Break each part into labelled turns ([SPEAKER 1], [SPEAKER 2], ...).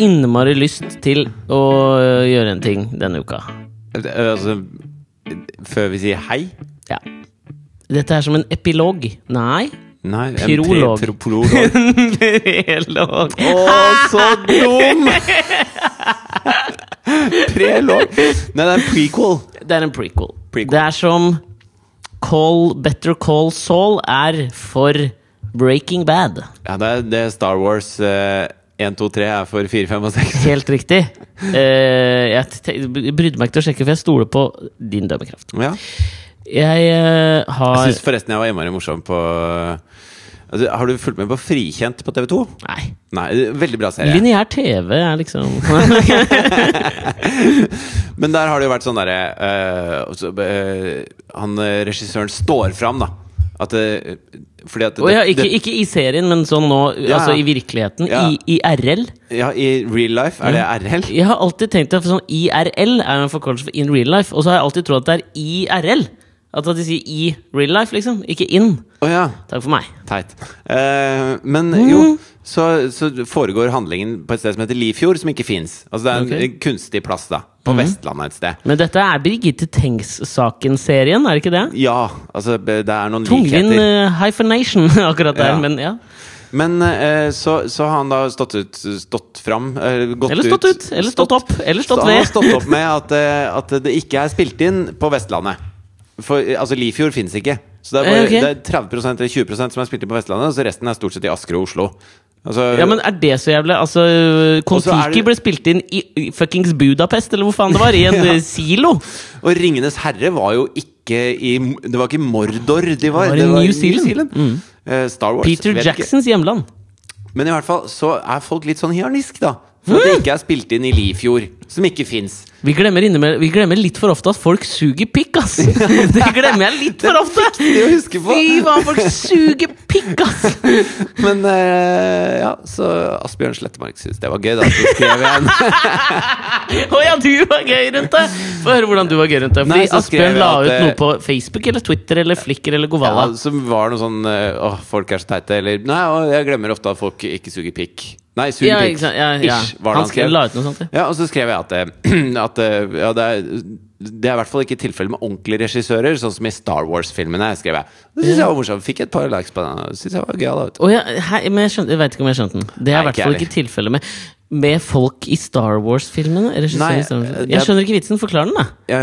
[SPEAKER 1] innmari lyst til å øh, gjøre en ting denne uka.
[SPEAKER 2] Altså, før vi sier hei
[SPEAKER 1] Ja. Dette er som en epilog. Nei.
[SPEAKER 2] Nei,
[SPEAKER 1] Prolog.
[SPEAKER 2] pre- pro- prolog.
[SPEAKER 1] Prelog.
[SPEAKER 2] Å, så dum! Prelog. Nei, det er en prequel.
[SPEAKER 1] Det er en prequel.
[SPEAKER 2] Prequel.
[SPEAKER 1] Det er som Call, Better Call Saul er for Breaking Bad.
[SPEAKER 2] Ja, det er, det er Star Wars eh, 1, 2, 3 er for 4, 5 og 6.
[SPEAKER 1] Helt riktig. Eh, jeg brydde meg ikke til å sjekke, for jeg stoler på din dømmekraft.
[SPEAKER 2] Ja.
[SPEAKER 1] Jeg eh,
[SPEAKER 2] Jeg syns forresten jeg var innmari morsom på altså, Har du fulgt med på Frikjent på TV2?
[SPEAKER 1] Nei.
[SPEAKER 2] Nei, veldig bra serie.
[SPEAKER 1] Lineær TV er liksom
[SPEAKER 2] Men der har det jo vært sånn derre uh, Han eh, regissøren står fram, da. At det,
[SPEAKER 1] Å ja, ikke, ikke i serien, men sånn nå,
[SPEAKER 2] Ja.
[SPEAKER 1] altså i virkeligheten.
[SPEAKER 2] Ja.
[SPEAKER 1] I, I RL.
[SPEAKER 2] Ja, i real life er det RL.
[SPEAKER 1] Jeg har alltid tenkt at sånn IRL er en forkortelse for in real life, og så har jeg alltid trodd at det er IRL. At de sier i real life, liksom. Ikke in.
[SPEAKER 2] Oh, ja.
[SPEAKER 1] Takk for meg.
[SPEAKER 2] Teit. Uh, men
[SPEAKER 1] Mm.
[SPEAKER 2] jo, så, så foregår handlingen på et sted som heter Lifjord, som ikke fins. Altså det er en
[SPEAKER 1] Ok. Mm.
[SPEAKER 2] kunstig plass, da. På Vestlandet et sted.
[SPEAKER 1] Men dette er Birgitte Tengs-saken-serien, er det ikke det?
[SPEAKER 2] Ja, altså det er noen
[SPEAKER 1] Tungvint
[SPEAKER 2] likheter.
[SPEAKER 1] uh, hyphenation akkurat der,
[SPEAKER 2] Ja.
[SPEAKER 1] men ja.
[SPEAKER 2] Men eh, så, så har han da stått ut Stått fram eh, gått
[SPEAKER 1] Eller stått ut, eller stått opp, eller stått
[SPEAKER 2] Han har stått opp med at, eh, at det ikke er spilt inn på Vestlandet. For eh, altså Lifjord fins ikke. Så det er, bare,
[SPEAKER 1] Eh, okay.
[SPEAKER 2] det er 30 eller 20% som er spilt inn på Vestlandet, og så resten er stort sett i Asker og Oslo. Altså,
[SPEAKER 1] Ja, men er det så jævlig? Altså, Kon-Tiki
[SPEAKER 2] det-
[SPEAKER 1] ble spilt inn i i fuckings Budapest, eller hvor faen det var? I en
[SPEAKER 2] Ja.
[SPEAKER 1] eh, silo!
[SPEAKER 2] Og Ringenes herre var jo ikke i Det var ikke Mordor de var.
[SPEAKER 1] Det var i New Zealand. Mm.
[SPEAKER 2] Eh, Star Wars.
[SPEAKER 1] Peter. Jacksons hjemland.
[SPEAKER 2] Men i hvert fall så er folk litt sånn hianisk da. For at det ikke er spilt inn i Lifjord. Som ikke fins.
[SPEAKER 1] Vi vi glemmer litt for ofte at folk suger pikk, ass! Det glemmer jeg litt for ofte! Fy faen, folk suger pikk, ass!
[SPEAKER 2] Men uh, ja, så Asbjørn Slettemark syntes det var gøy, da. Så skrev jeg en
[SPEAKER 1] Å ja, du var gøy rundt det! Få høre hvordan du var gøy rundt det. Fordi
[SPEAKER 2] Nei,
[SPEAKER 1] Asbjørn la ut
[SPEAKER 2] eh,
[SPEAKER 1] noe på Facebook eller Twitter eller Flickr eller Govala.
[SPEAKER 2] ja, Som var noe sånn eh, Åh, folk er så teite. Eller Nei, å, jeg glemmer ofte at folk ikke suger pikk. Nei, suger
[SPEAKER 1] Ja,
[SPEAKER 2] pikk.
[SPEAKER 1] Ja, ja.
[SPEAKER 2] Ish, var det
[SPEAKER 1] Han skrev, la ut noe sånt. ja.
[SPEAKER 2] Ja, og så skrev jeg at, eh, at eh, ja, det, er, det er i hvert fall ikke tilfellet med ordentlige regissører, sånn som i Star Wars-filmene. skrev jeg Det synes jeg var morsomt. Fikk et par likes på den. Synes jeg var gøyal. vet du.
[SPEAKER 1] Å ja, hei, men jeg, skjønte, jeg vet ikke om jeg skjønte den. Det er i hvert fall ikke tilfellet med, med folk i Star Wars-filmene. Wars.
[SPEAKER 2] er-
[SPEAKER 1] Jeg skjønner ikke vitsen. Forklar den, da.
[SPEAKER 2] Ja,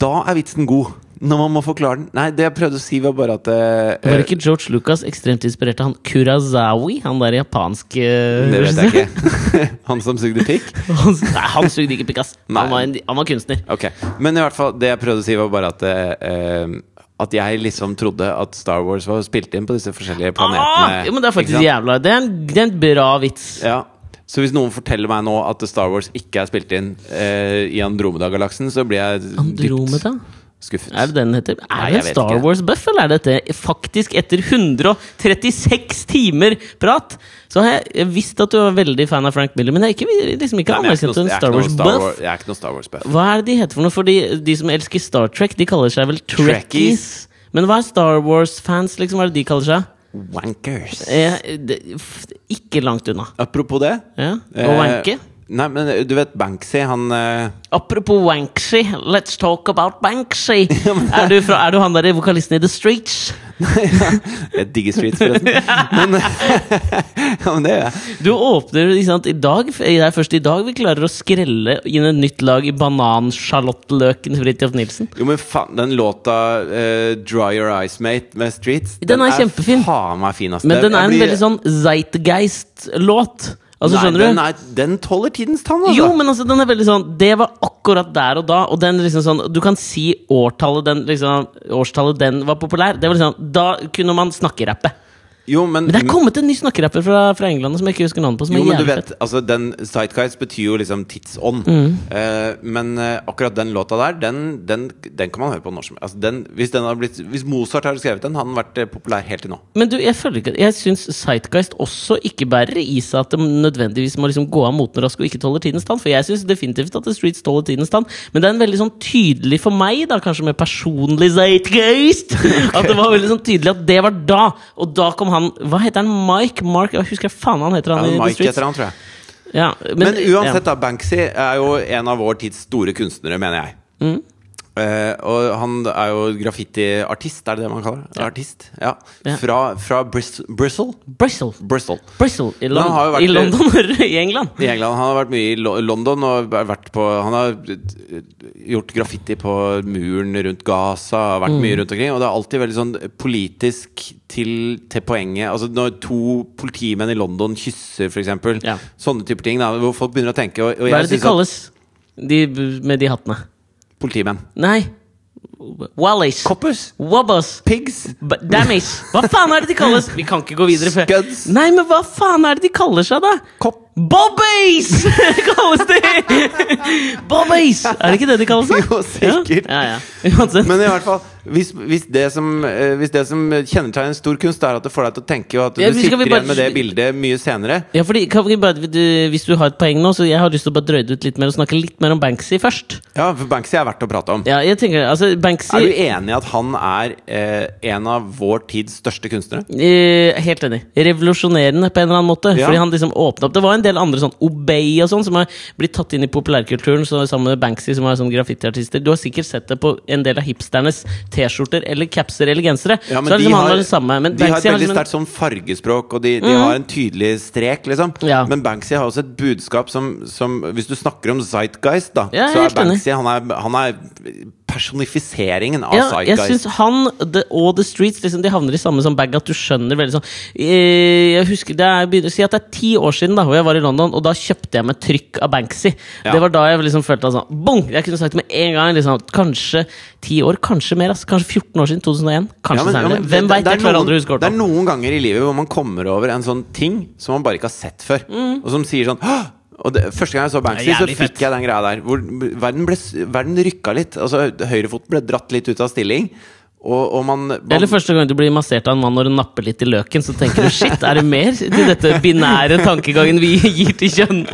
[SPEAKER 2] da er vitsen god. Når man må forklare den. Nei, det jeg prøvde å si, var bare at uh,
[SPEAKER 1] Var ikke George Lucas ekstremt inspirert av han Kurazawi? Han der japanske
[SPEAKER 2] Det vet jeg ikke. Han som sugde pikk?
[SPEAKER 1] Nei, han sugde ikke pikk, ass. Han var, en, han var kunstner.
[SPEAKER 2] Ok, Men i hvert fall, det jeg prøvde å si, var bare at uh, At jeg liksom trodde at Star Wars var spilt inn på disse forskjellige planetene.
[SPEAKER 1] Ah, jo, men det er faktisk jævla Det er en, det er en bra vits.
[SPEAKER 2] Ja Så hvis noen forteller meg nå at Star Wars ikke er spilt inn eh, i Andromeda-galaksen, så blir jeg
[SPEAKER 1] Andromeda?
[SPEAKER 2] dypt skuffet.
[SPEAKER 1] Er det den heter? Er
[SPEAKER 2] Nei,
[SPEAKER 1] det Star. Wars-buff, eller er dette faktisk etter 136 timer prat? Så har jeg visst at du er veldig fan av Frank Miller, men jeg ikke, liksom ikke
[SPEAKER 2] Nei, jeg er noe- jeg er
[SPEAKER 1] Star.
[SPEAKER 2] Jeg er ikke noe Star Wars-buff.
[SPEAKER 1] Hva er det de heter for noe? Fordi de som elsker Star Trek, de kaller seg vel Trekkies. Men hva er Star Wars-fans, liksom? Hva er det de kaller seg?
[SPEAKER 2] Wankers.
[SPEAKER 1] Eh, det, ikke langt unna.
[SPEAKER 2] Apropos det
[SPEAKER 1] Ja.
[SPEAKER 2] eh,
[SPEAKER 1] Og wanke.
[SPEAKER 2] Nei, men eh, du vet Banksy, han uh...
[SPEAKER 1] Apropos Wanksy, let's talk about Banksy! er, du fra, er du han der vokalisten i The Streets?
[SPEAKER 2] Nei, Jeg digger Streets, forresten. Men, ja, men det gjør jeg.
[SPEAKER 1] Du åpner ikke sant, i dag Det er først i dag vi klarer å skrelle inn et nytt lag i banansjalottløken Fridtjof Nilsen.
[SPEAKER 2] Jo, men faen, den låta uh, 'Dry Your Eyes Mate' med Streets
[SPEAKER 1] Den er kjempefin.
[SPEAKER 2] faen meg fin, ass.
[SPEAKER 1] Men den er en
[SPEAKER 2] blir-
[SPEAKER 1] veldig sånn Zeitgeist-låt. Altså,
[SPEAKER 2] Nei, den, er, den tåler tidens tann, altså.
[SPEAKER 1] Jo, men altså, den er veldig sånn Det var akkurat der og da, og den liksom sånn Du kan si årtallet den liksom Årstallet den var populær. Det var liksom Da kunne man snakkerappe.
[SPEAKER 2] Jo, men,
[SPEAKER 1] Men det er kommet en ny snakkerapper fra, fra England som jeg ikke husker navnet på. Som
[SPEAKER 2] jo, men du vet, altså den Sightguides betyr jo liksom tidsånd.
[SPEAKER 1] Mm.
[SPEAKER 2] Uh, men uh, akkurat den låta der, den, den, den kan man høre på når som altså, den, hvis, Mozart hadde skrevet den, hadde den vært eh, populær helt til nå.
[SPEAKER 1] Men du, jeg føler ikke Jeg syns Sightgeist også ikke bærer i seg at det nødvendigvis må liksom gå av moten raskt og ikke tåler tidens stand. For jeg syns definitivt at The Streets tåler tidens stand. Men det er en veldig sånn tydelig for meg, da kanskje med personlig Sightgeist, at det var veldig sånn tydelig at det var da. Og da kom han Hva heter han? Mike? Mark? Jeg husker faen han heter han
[SPEAKER 2] Ja,
[SPEAKER 1] i
[SPEAKER 2] Mike
[SPEAKER 1] The
[SPEAKER 2] heter han, tror jeg.
[SPEAKER 1] Ja,
[SPEAKER 2] Men, uansett, da. Banksy er jo en av vår tids store kunstnere, mener jeg.
[SPEAKER 1] Mm.
[SPEAKER 2] Eh, og han er jo graffitiartist, er det det man kaller det? Ja. Artist? Ja.
[SPEAKER 1] Ja.
[SPEAKER 2] Fra, fra Bris Bristol?
[SPEAKER 1] Bristol.
[SPEAKER 2] Bristol.
[SPEAKER 1] Bristol i,
[SPEAKER 2] han
[SPEAKER 1] Lon
[SPEAKER 2] vært-
[SPEAKER 1] i London eller i England.
[SPEAKER 2] I England. Han har vært mye i Lo- London og vært på Han har gjort graffiti på muren rundt Gaza, har vært
[SPEAKER 1] Mm.
[SPEAKER 2] mye rundt omkring. Og det er alltid veldig sånn politisk til, til poenget. Altså Når to politimenn i London kysser, f.eks.
[SPEAKER 1] Ja.
[SPEAKER 2] Sånne typer ting. Da, hvor folk begynner å tenke. Og, og
[SPEAKER 1] Hva er det de kalles, de med de hattene?
[SPEAKER 2] Politimenn.
[SPEAKER 1] Nei. Wallis.
[SPEAKER 2] Coppers.
[SPEAKER 1] Wobbos.
[SPEAKER 2] Pigs.
[SPEAKER 1] B- Dammies. Hva faen er det de kalles? Vi kan ikke gå videre før
[SPEAKER 2] Scuds.
[SPEAKER 1] Nei, men hva faen er det de kaller seg, da?
[SPEAKER 2] Kopp.
[SPEAKER 1] Bobbies! kalles de! Bobbies! Er det ikke det de kalles?
[SPEAKER 2] Jo, sikkert.
[SPEAKER 1] Ja, ja. ja.
[SPEAKER 2] Men i hvert fall, hvis, hvis, det som, eh, hvis det som kjennetegner stor kunst, er at det får deg til å tenke, og at du sitter
[SPEAKER 1] bare-
[SPEAKER 2] igjen med det bildet mye senere
[SPEAKER 1] Ja, fordi, kan vi bare, du, Hvis du har et poeng nå, så jeg har lyst til å bare drøye det ut litt mer og snakke litt mer om Banksy først.
[SPEAKER 2] Ja, for Banksy er verdt å prate om.
[SPEAKER 1] Ja, jeg tenker, altså Banksy
[SPEAKER 2] Er du enig i at han er eh, en av vår tids største kunstnere?
[SPEAKER 1] Eh, helt enig. Revolusjonerende på en eller annen måte. Fordi han liksom åpnet opp Det var en del andre sånn Obey og sånn som har blitt tatt inn i populærkulturen så sammen med Banksy, som er sånn graffitiartister. Du har sikkert sett det på en del av hipsternes T-skjorter eller capser eller gensere.
[SPEAKER 2] Ja,
[SPEAKER 1] så er det
[SPEAKER 2] de
[SPEAKER 1] liksom han
[SPEAKER 2] har,
[SPEAKER 1] det samme. Men
[SPEAKER 2] de har et veldig
[SPEAKER 1] liksom
[SPEAKER 2] sterkt sånn fargespråk, og de, de har en tydelig strek, liksom.
[SPEAKER 1] Ja.
[SPEAKER 2] Men Banksy har også et budskap som, som Hvis du snakker om Zeitgeist, da,
[SPEAKER 1] Ja,
[SPEAKER 2] så er. Banksy han er, han er personifiseringen av
[SPEAKER 1] ja, jeg
[SPEAKER 2] synes
[SPEAKER 1] syns han the, og The Streets liksom, De havner i samme sånn bag at du skjønner veldig sånn eh, Jeg husker det er, begynner å si at det er ti år siden da hvor jeg var i London, og da kjøpte jeg meg trykk av Banksy.
[SPEAKER 2] Ja.
[SPEAKER 1] Det var da jeg liksom følte sånn Bong! Jeg kunne sagt med en gang liksom, Kanskje ti år, kanskje mer. Altså, kanskje 14 år siden. 2001. Kanskje
[SPEAKER 2] Ja, men-
[SPEAKER 1] senere. Hvem
[SPEAKER 2] det-
[SPEAKER 1] veit? Jeg klarer aldri å huske
[SPEAKER 2] Det er noen ganger i livet hvor man kommer over en sånn ting som man bare ikke har sett før. Og som sier sånn! Og det, Første gang jeg så Banksy, så fikk
[SPEAKER 1] fett.
[SPEAKER 2] jeg den greia der. Hvor verden, ble, verden rykka litt. Altså Høyrefoten ble dratt litt ut av stilling. Og, og man, man
[SPEAKER 1] Eller første gang du blir massert av en mann når du napper litt i løken, så tenker du shit, er det mer til dette binære tankegangen vi gir til kjønn?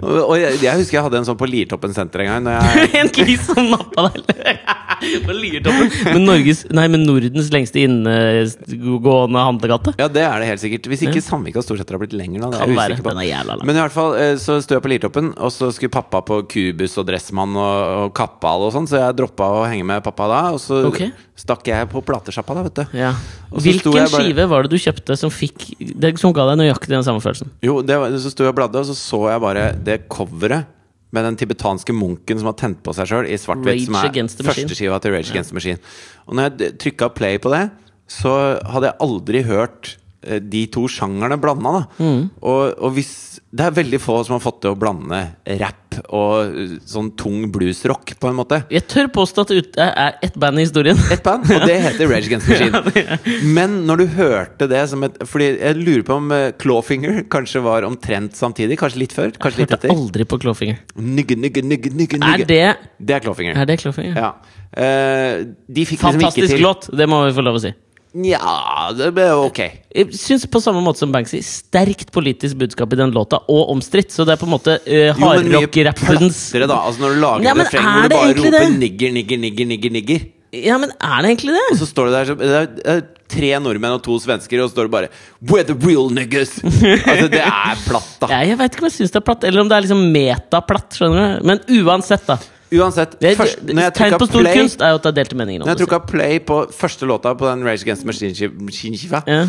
[SPEAKER 2] Og, og jeg, jeg husker jeg hadde en sånn på Liertoppen senter en gang. Når jeg,
[SPEAKER 1] en kis som nappa deg Med, Norges, nei, men Nordens lengste innegående handlegate.
[SPEAKER 2] ja, det er det helt sikkert. Hvis ikke Sandvika stort sett har blitt lenger. Da, det er jeg usikker på.
[SPEAKER 1] Er.
[SPEAKER 2] Men i hvert fall eh, så sto jeg på Liertoppen, og så skulle pappa på kubus og Dressmann og, og Kappal og sånn, så jeg droppa å henge med pappa da. Og så
[SPEAKER 1] okay.
[SPEAKER 2] stakk jeg på platesjappa, da, vet du.
[SPEAKER 1] Ja. Hvilken
[SPEAKER 2] bare-
[SPEAKER 1] skive var det du kjøpte som, fikk, det, som ga deg nøyaktig den samme følelsen?
[SPEAKER 2] Jo, det var, så sto jeg og bladde, og så så jeg bare det coveret med den tibetanske munken som har tent på seg sjøl i svart-hvitt. Som er førsteskiva til Rage Against the Machine. Og når jeg trykka play på det, så hadde jeg aldri hørt de to sjangerne blanda. Da.
[SPEAKER 1] Mm.
[SPEAKER 2] Og, og hvis Det er veldig få som har fått til å blande rap og eh, sånn tung bluesrock, på en måte.
[SPEAKER 1] Jeg tør påstå at det er ett band i historien.
[SPEAKER 2] Et band, og det heter Rage Against Machine. Men når du hørte det som et Fordi jeg lurer på om eh, Clawfinger kanskje var omtrent samtidig. Kanskje litt før? Kanskje litt etter?
[SPEAKER 1] Jeg Hørte aldri på Clawfinger.
[SPEAKER 2] Nygge, nygge, nygge, nygge,
[SPEAKER 1] Er det,
[SPEAKER 2] Det er Clawfinger.
[SPEAKER 1] er det Clawfinger?
[SPEAKER 2] Ja. Uh, de fikk liksom ikke
[SPEAKER 1] Fantastisk
[SPEAKER 2] til
[SPEAKER 1] låt, det må vi få lov å si.
[SPEAKER 2] Nja, det ble ok.
[SPEAKER 1] Jeg syns på samme måte som Banksy sterkt politisk budskap i den låta, og omstridt. Så det er på en måte uh, hardrock-rappens.
[SPEAKER 2] Altså Når du lager
[SPEAKER 1] Ja,
[SPEAKER 2] et refreng hvor du bare roper
[SPEAKER 1] det?
[SPEAKER 2] 'nigger, nigger, nigger', nigger, nigger
[SPEAKER 1] Ja, men er det egentlig det?
[SPEAKER 2] Og så står det der så, det er, tre nordmenn og to svensker, og så står det bare 'We're the real niggas'. altså, det er platt, da.
[SPEAKER 1] Ja, jeg vet ikke om jeg syns det er platt, eller om det er liksom metaplatt. skjønner du Men uansett, da.
[SPEAKER 2] Uansett,
[SPEAKER 1] Det,
[SPEAKER 2] først, når jeg
[SPEAKER 1] tegn på stor
[SPEAKER 2] play
[SPEAKER 1] kunst er jo at det er delte meninger.
[SPEAKER 2] Når jeg
[SPEAKER 1] det,
[SPEAKER 2] trykka play på første låta på den Rage Against Machine-skiva,
[SPEAKER 1] Ja.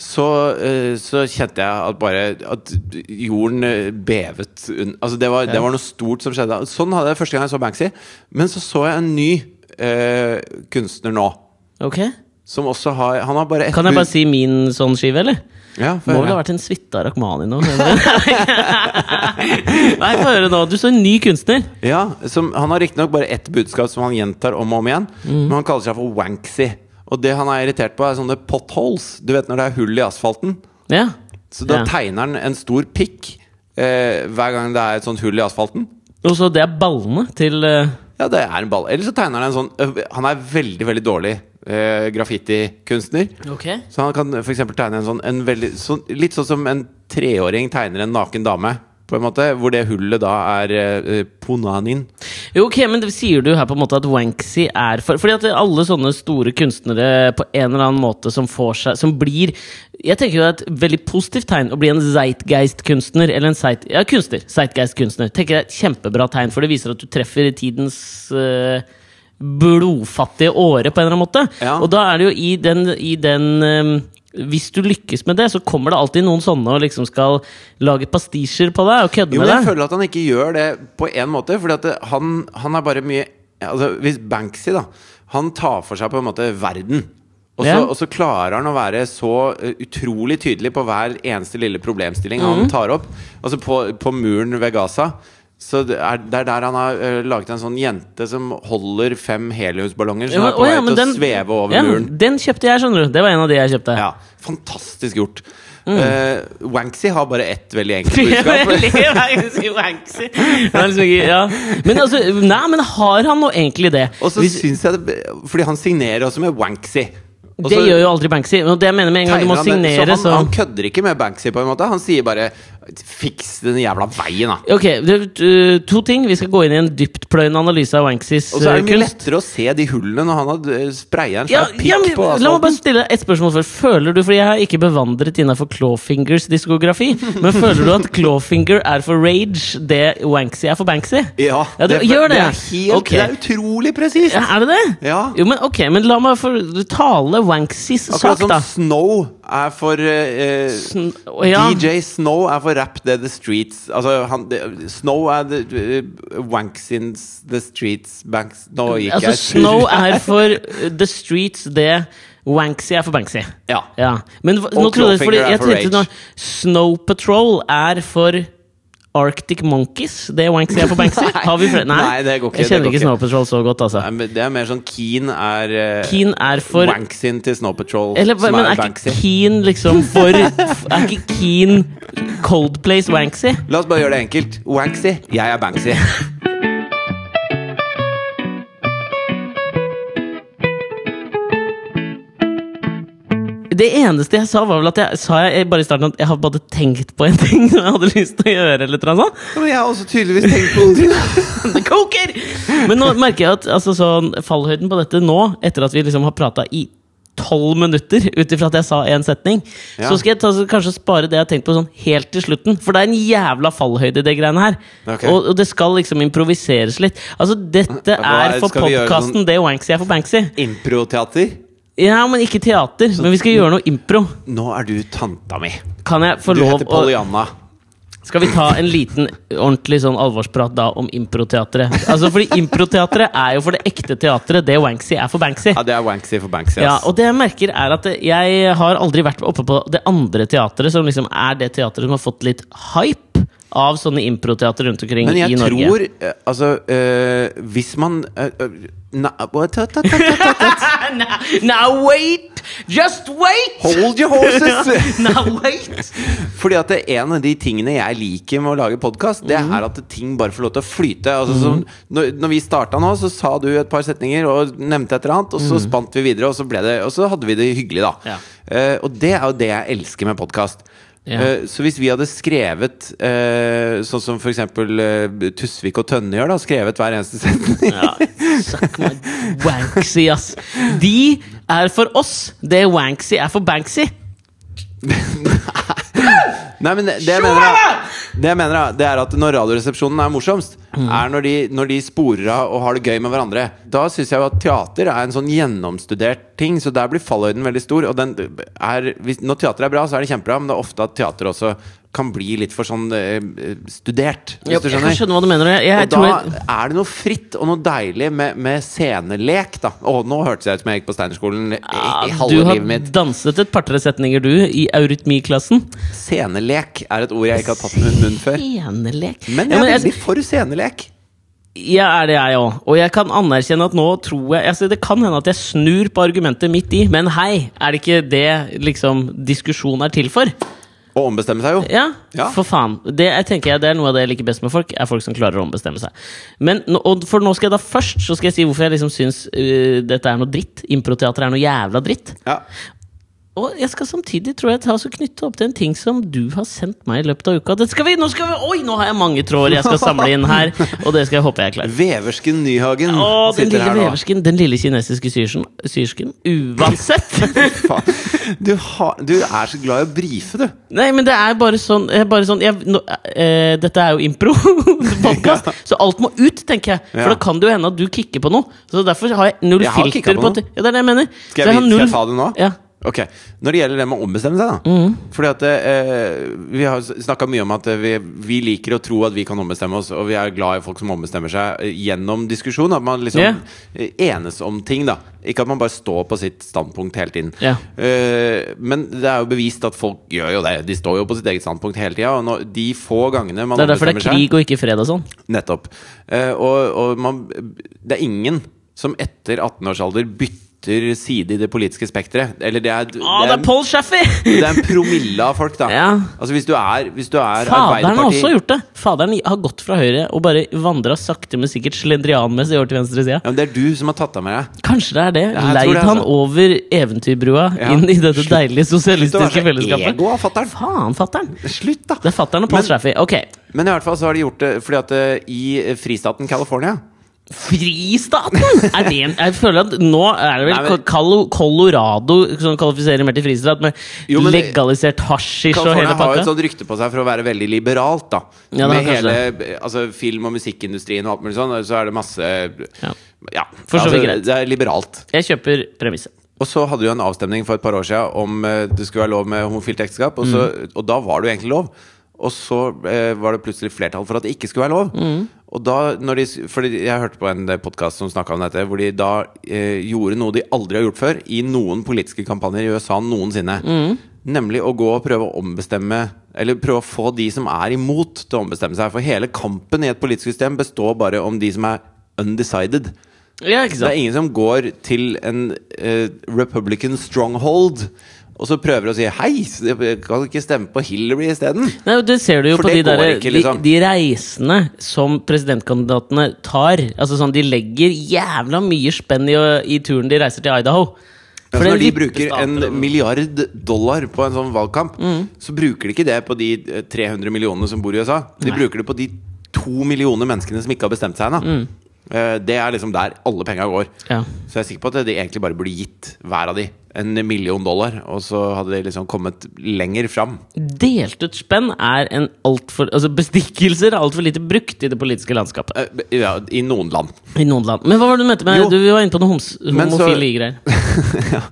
[SPEAKER 2] så, eh, så kjente jeg at bare At jorden eh, bevet. Altså det var, det var noe stort som skjedde. Sånn hadde jeg første gang jeg så Banksy. Men så så jeg en ny eh, kunstner nå.
[SPEAKER 1] Okay.
[SPEAKER 2] Som også har Han har bare ett
[SPEAKER 1] Kan jeg bare si min sånn skive, eller?
[SPEAKER 2] Ja,
[SPEAKER 1] Må vel ha vært en suite av Rakhmani nå? Nei, få høre nå. Du så en ny kunstner.
[SPEAKER 2] Ja, som, Han har riktignok bare ett budskap som han gjentar om og om igjen.
[SPEAKER 1] Mm.
[SPEAKER 2] Men han kaller seg for Wanksy. Og det han er irritert på, er sånne potholes. Du vet når det er hull i asfalten?
[SPEAKER 1] Ja.
[SPEAKER 2] Så da
[SPEAKER 1] Ja.
[SPEAKER 2] tegner han en stor pikk eh, hver gang det er et sånt hull i asfalten.
[SPEAKER 1] Og så det er ballene til eh,
[SPEAKER 2] Ja, det er en ball. Eller så tegner han en sånn Han er veldig, veldig dårlig eh, graffitikunstner.
[SPEAKER 1] Okay.
[SPEAKER 2] Så han kan f.eks. tegne en sånn en veldig, så, Litt sånn som en treåring tegner en naken dame på en måte, hvor det hullet da er eh, Ponanin.
[SPEAKER 1] Jo, ok, men det sier du her på en måte at Wanksy er for Fordi at alle sånne store kunstnere på en eller annen måte som får seg Som blir Jeg tenker jo det er et veldig positivt tegn å bli en Zeitgeist-kunstner. Eller en zeit, ja, kunstner. Zeitgeist-kunstner. Tenker jeg er et Kjempebra tegn, for det viser at du treffer i tidens eh, blodfattige åre, på en eller annen måte.
[SPEAKER 2] Ja.
[SPEAKER 1] Og da er det jo i den, i den um, hvis du lykkes med det, så kommer det alltid noen sånne og liksom skal lage pastisjer på deg og kødde
[SPEAKER 2] Jo,
[SPEAKER 1] med
[SPEAKER 2] men jeg føler at han ikke gjør det på en måte, at han, han er bare mye Altså, hvis Banksy, da, han tar for seg på en måte verden. Og så,
[SPEAKER 1] Ja.
[SPEAKER 2] og så klarer han å være så eh, utrolig tydelig på hver eneste lille problemstilling
[SPEAKER 1] mm.
[SPEAKER 2] han tar opp. Altså på, på muren ved Gaza. Så det er, det er der han har eh, laget en sånn jente som holder fem heliumsballonger som
[SPEAKER 1] Ja,
[SPEAKER 2] er på vei
[SPEAKER 1] ja, til
[SPEAKER 2] til å sveve over
[SPEAKER 1] ja,
[SPEAKER 2] muren.
[SPEAKER 1] Den kjøpte jeg, skjønner du. Det var en av de jeg kjøpte.
[SPEAKER 2] Ja, Fantastisk gjort.
[SPEAKER 1] Mm.
[SPEAKER 2] Uh, Wanksy har bare ett veldig enkelt budskap.
[SPEAKER 1] ja. Men altså, nei, men har han nå egentlig det?
[SPEAKER 2] Og så syns jeg det Fordi han signerer også med Wanksy. Også,
[SPEAKER 1] det gjør jo aldri Banksy. Og det jeg mener med en gang du må signere,
[SPEAKER 2] så
[SPEAKER 1] så
[SPEAKER 2] han, han kødder ikke med Banksy, på en måte. Han sier bare 'fiks den jævla veien', da.
[SPEAKER 1] Ok, det, uh, to ting. Vi skal gå inn i en dyptpløyende analyse av Wanksys
[SPEAKER 2] Og så er det mye
[SPEAKER 1] kunst.
[SPEAKER 2] lettere å se de hullene når han har spraya en
[SPEAKER 1] Ja,
[SPEAKER 2] svær
[SPEAKER 1] ja,
[SPEAKER 2] pikk
[SPEAKER 1] men,
[SPEAKER 2] på
[SPEAKER 1] la meg bare stille et spørsmål først. Føler du, for jeg er ikke bevandret innenfor Clawfingers diskografi, men føler du at Clawfinger er for Rage det Wanksy er for Banksy?
[SPEAKER 2] Ja,
[SPEAKER 1] Ja, du gjør det.
[SPEAKER 2] Det er, helt,
[SPEAKER 1] okay.
[SPEAKER 2] det er utrolig presist!
[SPEAKER 1] Ja, er det det?
[SPEAKER 2] Ja.
[SPEAKER 1] Jo, men ok, men la meg for, tale da
[SPEAKER 2] Akkurat som. Snow er for eh,
[SPEAKER 1] Sn ja.
[SPEAKER 2] DJ Snow er for Rap The The Streets. Altså, han, det, Snow er the, uh, Wanksins The Streets Banks Nå gikk
[SPEAKER 1] Altså,
[SPEAKER 2] jeg
[SPEAKER 1] Snow er for The Streets, det Wanksy er for Banksy.
[SPEAKER 2] Ja.
[SPEAKER 1] Ja. Men nå trodde jeg, fordi jeg tenkte nå. Snow Patrol er for Arctic Monkeys, det Wanksy er på Banksy?
[SPEAKER 2] Nei.
[SPEAKER 1] Har vi flere? Nei,
[SPEAKER 2] det går ikke,
[SPEAKER 1] Jeg kjenner ikke. Snow Patrol så godt, altså.
[SPEAKER 2] Nei, men Det er mer sånn Keen er uh,
[SPEAKER 1] Keen er for
[SPEAKER 2] Wanksyen til Snow Patrol,
[SPEAKER 1] eller,
[SPEAKER 2] som
[SPEAKER 1] Men
[SPEAKER 2] er,
[SPEAKER 1] er
[SPEAKER 2] Banksy.
[SPEAKER 1] Keen liksom for Er ikke Keen Coldplays Wanksy?
[SPEAKER 2] La oss bare gjøre det enkelt. Wanksy, jeg er Banksy.
[SPEAKER 1] Det eneste jeg sa, var vel at jeg sa jeg bare i starten at jeg hadde bare tenkt på en ting som jeg hadde lyst til å gjøre. eller noe sånt.
[SPEAKER 2] Men jeg har også tydeligvis tenkt på ting.
[SPEAKER 1] Det koker! Men nå merker jeg at altså, sånn, fallhøyden på dette nå, etter at vi liksom har prata i tolv minutter ut ifra at jeg sa én setning,
[SPEAKER 2] Ja.
[SPEAKER 1] så skal jeg ta, så kanskje spare det jeg har tenkt på sånn helt til slutten. For det er en jævla fallhøyde i det greiene her.
[SPEAKER 2] Okay.
[SPEAKER 1] Og, og det skal liksom improviseres litt. Altså, dette
[SPEAKER 2] er-
[SPEAKER 1] for
[SPEAKER 2] podkasten vi
[SPEAKER 1] det Wanksy er for Banksy.
[SPEAKER 2] Improteater.
[SPEAKER 1] Ja, men ikke teater. Men vi skal gjøre noe impro.
[SPEAKER 2] Nå er du tanta mi.
[SPEAKER 1] Kan jeg få
[SPEAKER 2] Du
[SPEAKER 1] lov
[SPEAKER 2] heter
[SPEAKER 1] å
[SPEAKER 2] Pollyanna.
[SPEAKER 1] Skal vi ta en liten ordentlig sånn alvorsprat da om improteatret? Altså, fordi improteatret er jo for det ekte teatret det Wanksy er for Banksy.
[SPEAKER 2] Ja, det er Wanksy for Banksy. ass.
[SPEAKER 1] Ja, og det jeg merker er at jeg har aldri vært oppe på det andre teatret, som liksom er det teatret som har fått litt hype av sånne improteater rundt omkring i Norge.
[SPEAKER 2] Men jeg tror eh, Altså, eh, hvis man eh, na, what,
[SPEAKER 1] now, now wait! Just wait!
[SPEAKER 2] Hold your horses!
[SPEAKER 1] Now wait!
[SPEAKER 2] Fordi at det, en av de tingene jeg liker med å lage podkast, det
[SPEAKER 1] Mhm.
[SPEAKER 2] er at ting bare får lov til å flyte. Altså, som, når, når vi starta nå, så sa du et par setninger og nevnte et eller annet, og så spant vi videre, og så, det, og så hadde vi det hyggelig, da.
[SPEAKER 1] Ja.
[SPEAKER 2] Uh, og det er jo det jeg elsker med podkast.
[SPEAKER 1] Ja.
[SPEAKER 2] så hvis vi hadde skrevet eh, sånn som f.eks. Uh, Tusvik og Tønne gjør, da, skrevet hver eneste setning
[SPEAKER 1] Ja, suck my Wanksy, ass. De er for oss det Wanksy er for Banksy.
[SPEAKER 2] Nei, men det, det, jeg mener, er- det jeg mener er, det er at når Radioresepsjonen er morsomst, er når de, når de sporer av og har det gøy med hverandre. Da syns jeg jo at teater er en sånn gjennomstudert ting, så der blir fallhøyden veldig stor. Og den er, hvis, når teater er bra, så er det kjempebra, men det er ofte at teater også kan bli litt for sånn eh, studert, hvis
[SPEAKER 1] jo,
[SPEAKER 2] du
[SPEAKER 1] jeg
[SPEAKER 2] skjønner.
[SPEAKER 1] hva du mener. Jeg,
[SPEAKER 2] Og da
[SPEAKER 1] jeg,
[SPEAKER 2] er det noe fritt og noe deilig med, med scenelek, da. Å, nå hørtes jeg ut som jeg gikk på Steinerskolen i, i halve livet mitt.
[SPEAKER 1] du har danset et par-tre setninger, du, i eurytmiklassen.
[SPEAKER 2] Scenelek er et ord jeg ikke har tatt med munnen før.
[SPEAKER 1] Scenelek.
[SPEAKER 2] Men jeg er
[SPEAKER 1] jeg-
[SPEAKER 2] veldig for scenelek.
[SPEAKER 1] Ja, er det jeg òg. Og jeg kan anerkjenne at nå tror jeg altså Det kan hende at jeg snur på argumentet midt i, men hei, er det ikke det liksom diskusjon er til for?
[SPEAKER 2] Å ombestemme seg, jo.
[SPEAKER 1] Ja,
[SPEAKER 2] Ja.
[SPEAKER 1] for faen. Det jeg tenker jeg, det er noe av det jeg liker best med folk, er folk som klarer å ombestemme seg. Men, og for nå skal jeg da først så skal jeg si hvorfor jeg liksom syns uh, dette er noe dritt. Improteater er noe jævla dritt.
[SPEAKER 2] Ja.
[SPEAKER 1] Og jeg skal samtidig tror jeg, ta og knytte opp til en ting som du har sendt meg i løpet av uka. Det skal vi, nå skal vi, Oi, nå har jeg mange tråder jeg skal samle inn her! Og det skal jeg håpe jeg er klar.
[SPEAKER 2] Veversken Nyhagen
[SPEAKER 1] Å, den lille veversken. Den lille kinesiske syrsken. syrsken. Uansett!
[SPEAKER 2] Du, har- du er så glad i å brife, du.
[SPEAKER 1] Nei, men det er bare sånn, bare sånn jeg, nå, eh, Dette er jo impro-podkast, så alt må ut, tenker jeg. For
[SPEAKER 2] Ja.
[SPEAKER 1] da kan det jo hende at du kicker på noe. Så derfor har jeg null
[SPEAKER 2] Jeg har
[SPEAKER 1] filter
[SPEAKER 2] på
[SPEAKER 1] på
[SPEAKER 2] noe.
[SPEAKER 1] Ja, det er det jeg mener.
[SPEAKER 2] Skal jeg,
[SPEAKER 1] jeg,
[SPEAKER 2] skal jeg ta det nå?
[SPEAKER 1] Ja.
[SPEAKER 2] Ok, Når det gjelder det med å ombestemme seg, da.
[SPEAKER 1] Mm.
[SPEAKER 2] Fordi at eh, Vi har snakka mye om at eh, vi, vi liker å tro at vi kan ombestemme oss, og vi er glad i folk som ombestemmer seg eh, gjennom diskusjon. At man liksom eh, enes om ting, da. Ikke at man bare står på sitt standpunkt hele tiden.
[SPEAKER 1] Yeah.
[SPEAKER 2] Eh, men det er jo bevist at folk gjør jo det. De står jo på sitt eget standpunkt hele tida. Og når, de få gangene man ombestemmer seg
[SPEAKER 1] Det er derfor det er krig og ikke fred og sånn.
[SPEAKER 2] Nettopp. Eh, og og man, det er ingen som etter 18 års alder bytter side i det politiske spekteret. Eller det er, det,
[SPEAKER 1] Å, det
[SPEAKER 2] er
[SPEAKER 1] er Paul Shaffy!
[SPEAKER 2] det er en promille av folk, da.
[SPEAKER 1] Ja.
[SPEAKER 2] Altså Hvis du er, hvis du er
[SPEAKER 1] Faderen har også gjort det. Faderen har gått fra høyre og bare vandra sakte, men sikkert slendrianmessig over til venstresida.
[SPEAKER 2] ja, men Det er du som har tatt av med deg.
[SPEAKER 1] Kanskje det er det.
[SPEAKER 2] Ja,
[SPEAKER 1] Leid
[SPEAKER 2] det,
[SPEAKER 1] han
[SPEAKER 2] altså.
[SPEAKER 1] over eventyrbrua
[SPEAKER 2] Ja.
[SPEAKER 1] inn i dette
[SPEAKER 2] Slutt-
[SPEAKER 1] deilige sosialistiske fellesskapet.
[SPEAKER 2] ego av fatter'n.
[SPEAKER 1] Faen, fatteren!
[SPEAKER 2] Slutt, da!
[SPEAKER 1] Det er fatteren og Paul Shaffy. Ok.
[SPEAKER 2] Men i hvert fall så har de gjort det fordi at uh, i fristaten California
[SPEAKER 1] Fristaten! Er det en, jeg føler at nå er det vel
[SPEAKER 2] Nei, men-
[SPEAKER 1] Colo- Colorado som kvalifiserer mer til fristat, med
[SPEAKER 2] Jo, men
[SPEAKER 1] legalisert hasjisj og hele
[SPEAKER 2] California
[SPEAKER 1] hele
[SPEAKER 2] har jo et sånt rykte på seg for å være veldig liberalt, da.
[SPEAKER 1] Ja,
[SPEAKER 2] Med hele altså, film- og musikkindustrien og alt mulig sånn, så er det masse
[SPEAKER 1] Ja.
[SPEAKER 2] Ja, altså, det er liberalt.
[SPEAKER 1] Jeg kjøper premisset.
[SPEAKER 2] Og så hadde du en avstemning for et par år siden om eh, det skulle være lov med homofilt ekteskap, og, så,
[SPEAKER 1] Mm.
[SPEAKER 2] og da var det jo egentlig lov. Og så eh, var det plutselig flertall for at det ikke skulle være lov.
[SPEAKER 1] Mm.
[SPEAKER 2] Og da, når de, fordi Jeg hørte på en podkast som snakka om dette, hvor de da eh, gjorde noe de aldri har gjort før i noen politiske kampanjer i USA noensinne.
[SPEAKER 1] Mm.
[SPEAKER 2] Nemlig å gå og prøve å ombestemme Eller prøve å få de som er imot, til å ombestemme seg. For hele kampen i et politisk system består bare om de som er undecided.
[SPEAKER 1] Ja,
[SPEAKER 2] Det er ingen som går til en eh, Republican stronghold og så prøver å si Hei, kan du ikke stemme på Hillary isteden?
[SPEAKER 1] Det ser du jo
[SPEAKER 2] For
[SPEAKER 1] på de, der,
[SPEAKER 2] ikke, liksom.
[SPEAKER 1] de, de reisene som presidentkandidatene tar. Altså sånn, De legger jævla mye spenn i, i turen de reiser til Idaho. For ja,
[SPEAKER 2] når de
[SPEAKER 1] er
[SPEAKER 2] bruker en milliard dollar på en sånn valgkamp,
[SPEAKER 1] Mm.
[SPEAKER 2] så bruker de ikke det på de eh, 300 millionene som bor i USA. De
[SPEAKER 1] Nei.
[SPEAKER 2] bruker det på de to millioner menneskene som ikke har bestemt seg ennå.
[SPEAKER 1] Mm.
[SPEAKER 2] Eh, Det er liksom der alle penga går.
[SPEAKER 1] Ja.
[SPEAKER 2] Så jeg er sikker på at de egentlig bare burde gitt hver av de en million dollar, og så hadde de liksom kommet lenger fram.
[SPEAKER 1] Delt ut spenn er en altfor Altså bestikkelser er altfor lite brukt i det politiske landskapet.
[SPEAKER 2] Eh, Ja, I noen land.
[SPEAKER 1] I noen land. Men hva var det du mente med
[SPEAKER 2] Jo.
[SPEAKER 1] Du var inne på noe homs homofile greier.
[SPEAKER 2] ja.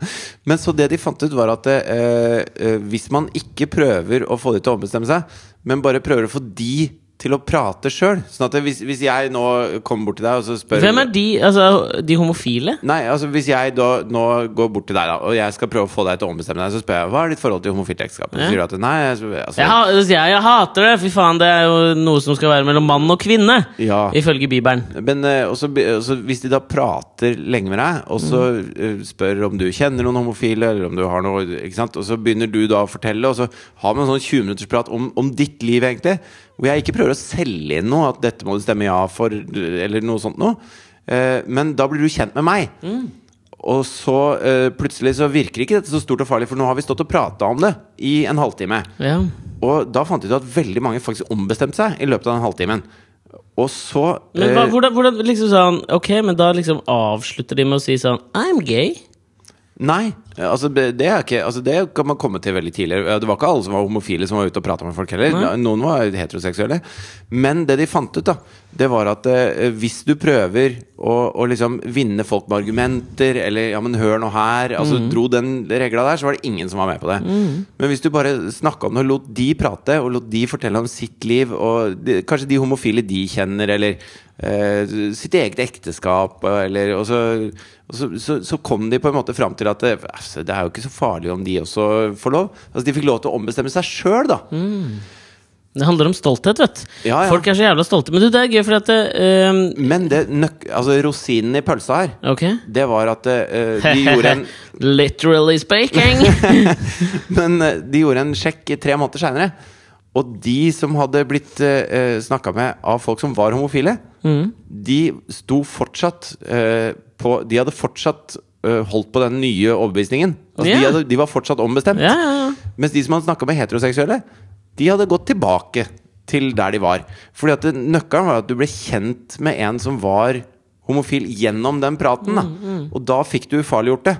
[SPEAKER 2] Men så det de fant ut, var at eh, eh, hvis man ikke prøver å få de til å ombestemme seg, men bare prøver å få de til å prate sjøl Sånn at hvis, hvis jeg nå kommer bort til deg og så spør
[SPEAKER 1] Hvem er de? Altså, de homofile?
[SPEAKER 2] Nei, altså Hvis jeg da nå går bort til deg da og jeg skal prøve å få deg til å ombestemme deg, så spør jeg hva er ditt forhold til homofilt ekteskap.
[SPEAKER 1] Ja.
[SPEAKER 2] sier du at nei altså,
[SPEAKER 1] Jeg, altså, jeg, jeg hater det! Fy faen, det er jo noe som skal være mellom mann og kvinne.
[SPEAKER 2] Ja.
[SPEAKER 1] Ifølge Bibelen.
[SPEAKER 2] Men eh, også, også hvis de da prater lenge med deg, og så mm. spør om du kjenner noen homofile, eller om du har noe ikke sant? Og så begynner du da å fortelle, og så har man en sånn 20 minutters prat om, om ditt liv, egentlig. Hvor jeg ikke prøver å selge inn noe, at dette må du stemme ja for, eller noe sånt noe. Eh, men da blir du kjent med meg. Og så eh, plutselig så virker ikke dette så stort og farlig, for nå har vi stått og prata om det i en halvtime.
[SPEAKER 1] Ja.
[SPEAKER 2] Og da fant vi ut at veldig mange faktisk ombestemte seg i løpet av den halvtimen. Og så
[SPEAKER 1] Men hva,
[SPEAKER 2] eh,
[SPEAKER 1] hvordan, hvordan liksom sånn Ok, men da liksom avslutter de med å si sånn I'm gay.
[SPEAKER 2] Nei, altså det er ikke Altså det kan man komme til veldig tidlig. Det var ikke alle som var homofile som var ute og prata med folk heller.
[SPEAKER 1] Nei.
[SPEAKER 2] Noen var heteroseksuelle. Men det de fant ut, da, det var at eh, hvis du prøver å, å liksom vinne folk med argumenter, eller ja, men hør nå her Altså dro den regla der, så var det ingen som var med på det. Men hvis du bare snakka om det og lot de prate, og lot de fortelle om sitt liv, og de, kanskje de homofile de kjenner, eller eh, sitt eget ekteskap, eller og så, og så, så, så kom de på en måte fram til at det, altså, det er jo ikke så farlig om de også får lov. Altså De fikk lov til å ombestemme seg sjøl, da.
[SPEAKER 1] Det handler om stolthet, vet du.
[SPEAKER 2] Ja, ja.
[SPEAKER 1] Folk er så jævla stolte. Men du, det er gøy, for at ehm,
[SPEAKER 2] Men det nøk altså, rosinen i pølsa her,
[SPEAKER 1] okay.
[SPEAKER 2] det var at uh, de gjorde en
[SPEAKER 1] Literally speaking.
[SPEAKER 2] Men uh, de gjorde en sjekk tre måneder seinere. Og de som hadde blitt uh, snakka med av folk som var homofile,
[SPEAKER 1] Mm.
[SPEAKER 2] de sto fortsatt eh, på De hadde fortsatt øh, holdt på den nye overbevisningen. Altså,
[SPEAKER 1] yeah.
[SPEAKER 2] de, hadde, de var fortsatt ombestemt.
[SPEAKER 1] Yeah.
[SPEAKER 2] Mens de som hadde snakka med heteroseksuelle, de hadde gått tilbake til der de var. Fordi at Nøkkelen var at du ble kjent med en som var homofil gjennom den praten. Da.
[SPEAKER 1] Mm,
[SPEAKER 2] Og da fikk du ufarliggjort det.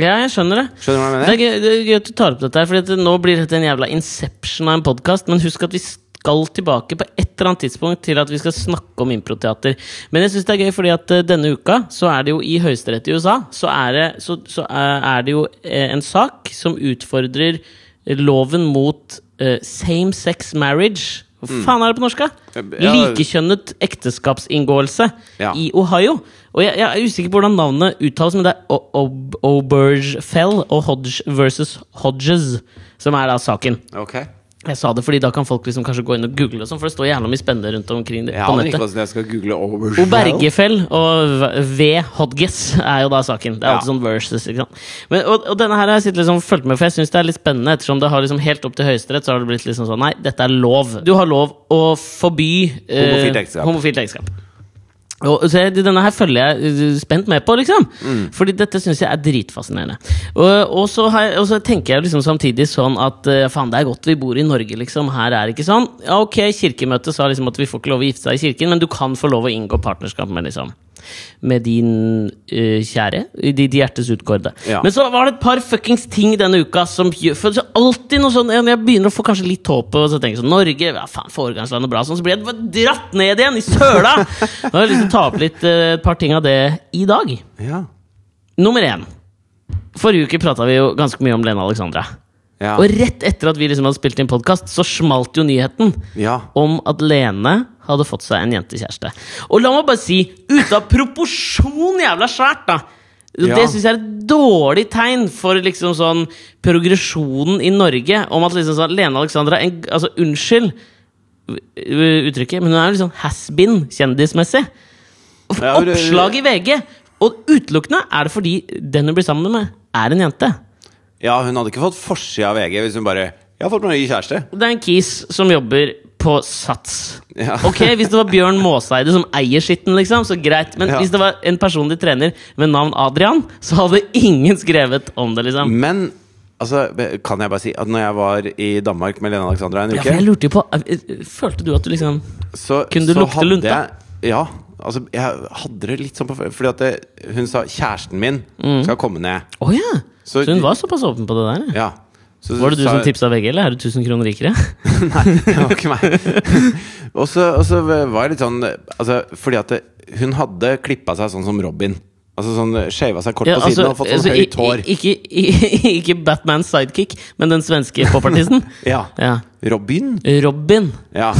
[SPEAKER 1] Ja, jeg skjønner det.
[SPEAKER 2] Skjønner du hva jeg
[SPEAKER 1] Det er,
[SPEAKER 2] mener?
[SPEAKER 1] gøy, det er gøy at du tar opp dette, her for nå blir dette en jævla inception av en podkast. Men husk at vi skal tilbake på et eller annet tidspunkt til at vi skal snakke om improteater. Men jeg syns det er gøy, fordi at eh, denne uka så er det jo i høyesterett i USA Så er det, så, så er er det jo eh, en sak som utfordrer loven mot eh, same sex marriage. Hva faen er det på norsk?
[SPEAKER 2] Ja.
[SPEAKER 1] Likekjønnet ekteskapsinngåelse
[SPEAKER 2] Ja.
[SPEAKER 1] i Ohio. Og jeg, jeg er usikker på hvordan navnet uttales, men det er Obergefell og Hodge versus Hodges som er da saken.
[SPEAKER 2] Okay.
[SPEAKER 1] Jeg sa det fordi da kan folk liksom kanskje gå inn og google, og sånn, for det står gjerne mye spennende rundt omkring det på nettet.
[SPEAKER 2] ikke jeg skal google Obergefell.
[SPEAKER 1] Obergefell og V-. Hodges er jo da saken. Det er
[SPEAKER 2] Ja.
[SPEAKER 1] alltid sånn versus. ikke sant? Men, og, og denne her har jeg sittet liksom fulgt med, for jeg syns det er litt spennende. Ettersom det har liksom helt opp til Høyesterett, så har det blitt liksom sånn Nei, dette er lov. Du har lov å forby eh,
[SPEAKER 2] Homofilt ekteskap.
[SPEAKER 1] Og, så denne her følger jeg eh, spent med på, liksom.
[SPEAKER 2] Mm.
[SPEAKER 1] Fordi dette syns jeg er dritfascinerende. Og, og, så jeg, og så tenker jeg liksom samtidig sånn at eh, faen, det er godt vi bor i Norge, liksom. Her er det ikke sånn. Ja, ok, Kirkemøtet sa liksom at vi får ikke lov å gifte seg i kirken, men du kan få lov å inngå partnerskap med liksom med din uh, kjære. Ditt hjertes utkårede.
[SPEAKER 2] Ja.
[SPEAKER 1] Men så var det et par fuckings ting denne uka som For alltid noe sånn Jeg begynner å få kanskje litt håp, og så tenker jeg sånn Norge, ja faen, foregangsland og bra, sånn, så blir jeg dratt ned igjen i søla! Nå har jeg lyst til å ta opp litt uh, et par ting av det i dag.
[SPEAKER 2] Ja.
[SPEAKER 1] Nummer én. Forrige uke prata vi jo ganske mye om Lene Alexandra.
[SPEAKER 2] Ja.
[SPEAKER 1] Og rett etter at vi liksom hadde spilt inn podkast, så smalt jo nyheten
[SPEAKER 2] ja.
[SPEAKER 1] om at Lene hadde fått seg en jentekjæreste. Og la meg bare si, ute av proporsjon jævla svært, da!
[SPEAKER 2] Ja.
[SPEAKER 1] Det syns jeg er et dårlig tegn for liksom sånn progresjonen i Norge. Om at liksom sånn Lene Alexandra en, Altså, unnskyld uttrykket, men hun er jo liksom has-been kjendismessig. Oppslag i VG! Og utelukkende er det fordi den hun blir sammen med, er en jente.
[SPEAKER 2] ja, hun hadde ikke fått forsida av VG hvis hun bare 'Jeg har fått meg ny kjæreste'.
[SPEAKER 1] Det er en kis som jobber på Sats.
[SPEAKER 2] Ja.
[SPEAKER 1] Ok, Hvis det var Bjørn Måseide som eier skitten, liksom, så greit. Men
[SPEAKER 2] Ja.
[SPEAKER 1] hvis det var en personlig trener med navn Adrian, så hadde ingen skrevet om det, liksom.
[SPEAKER 2] Men altså, kan jeg bare si at når jeg var i Danmark med Lene Alexandra en
[SPEAKER 1] Ja,
[SPEAKER 2] uke
[SPEAKER 1] for jeg lurte jo på eh, Følte du at du liksom
[SPEAKER 2] så,
[SPEAKER 1] Kunne du lukte lunta?
[SPEAKER 2] Jeg, ja. Altså, jeg hadde det litt sånn på Fordi at det, hun sa 'kjæresten min skal komme ned'.
[SPEAKER 1] Oh, ja! Så,
[SPEAKER 2] Så-
[SPEAKER 1] hun var såpass åpen på det der? ja.
[SPEAKER 2] Så
[SPEAKER 1] Var det du
[SPEAKER 2] sa
[SPEAKER 1] som tipsa VG, eller er du 1000 kroner rikere?
[SPEAKER 2] Nei, det var ikke meg. og, så, var jeg litt sånn altså, Fordi at det, hun hadde klippa seg sånn som Robin. Altså sånn Shava seg kort
[SPEAKER 1] Ja,
[SPEAKER 2] på siden
[SPEAKER 1] altså,
[SPEAKER 2] og fått sånn
[SPEAKER 1] altså,
[SPEAKER 2] høyt hår.
[SPEAKER 1] Ikke, ikke Batmans sidekick, men den svenske popartisten.
[SPEAKER 2] Ja.
[SPEAKER 1] Ja.
[SPEAKER 2] Robin?
[SPEAKER 1] Robin.
[SPEAKER 2] Ja.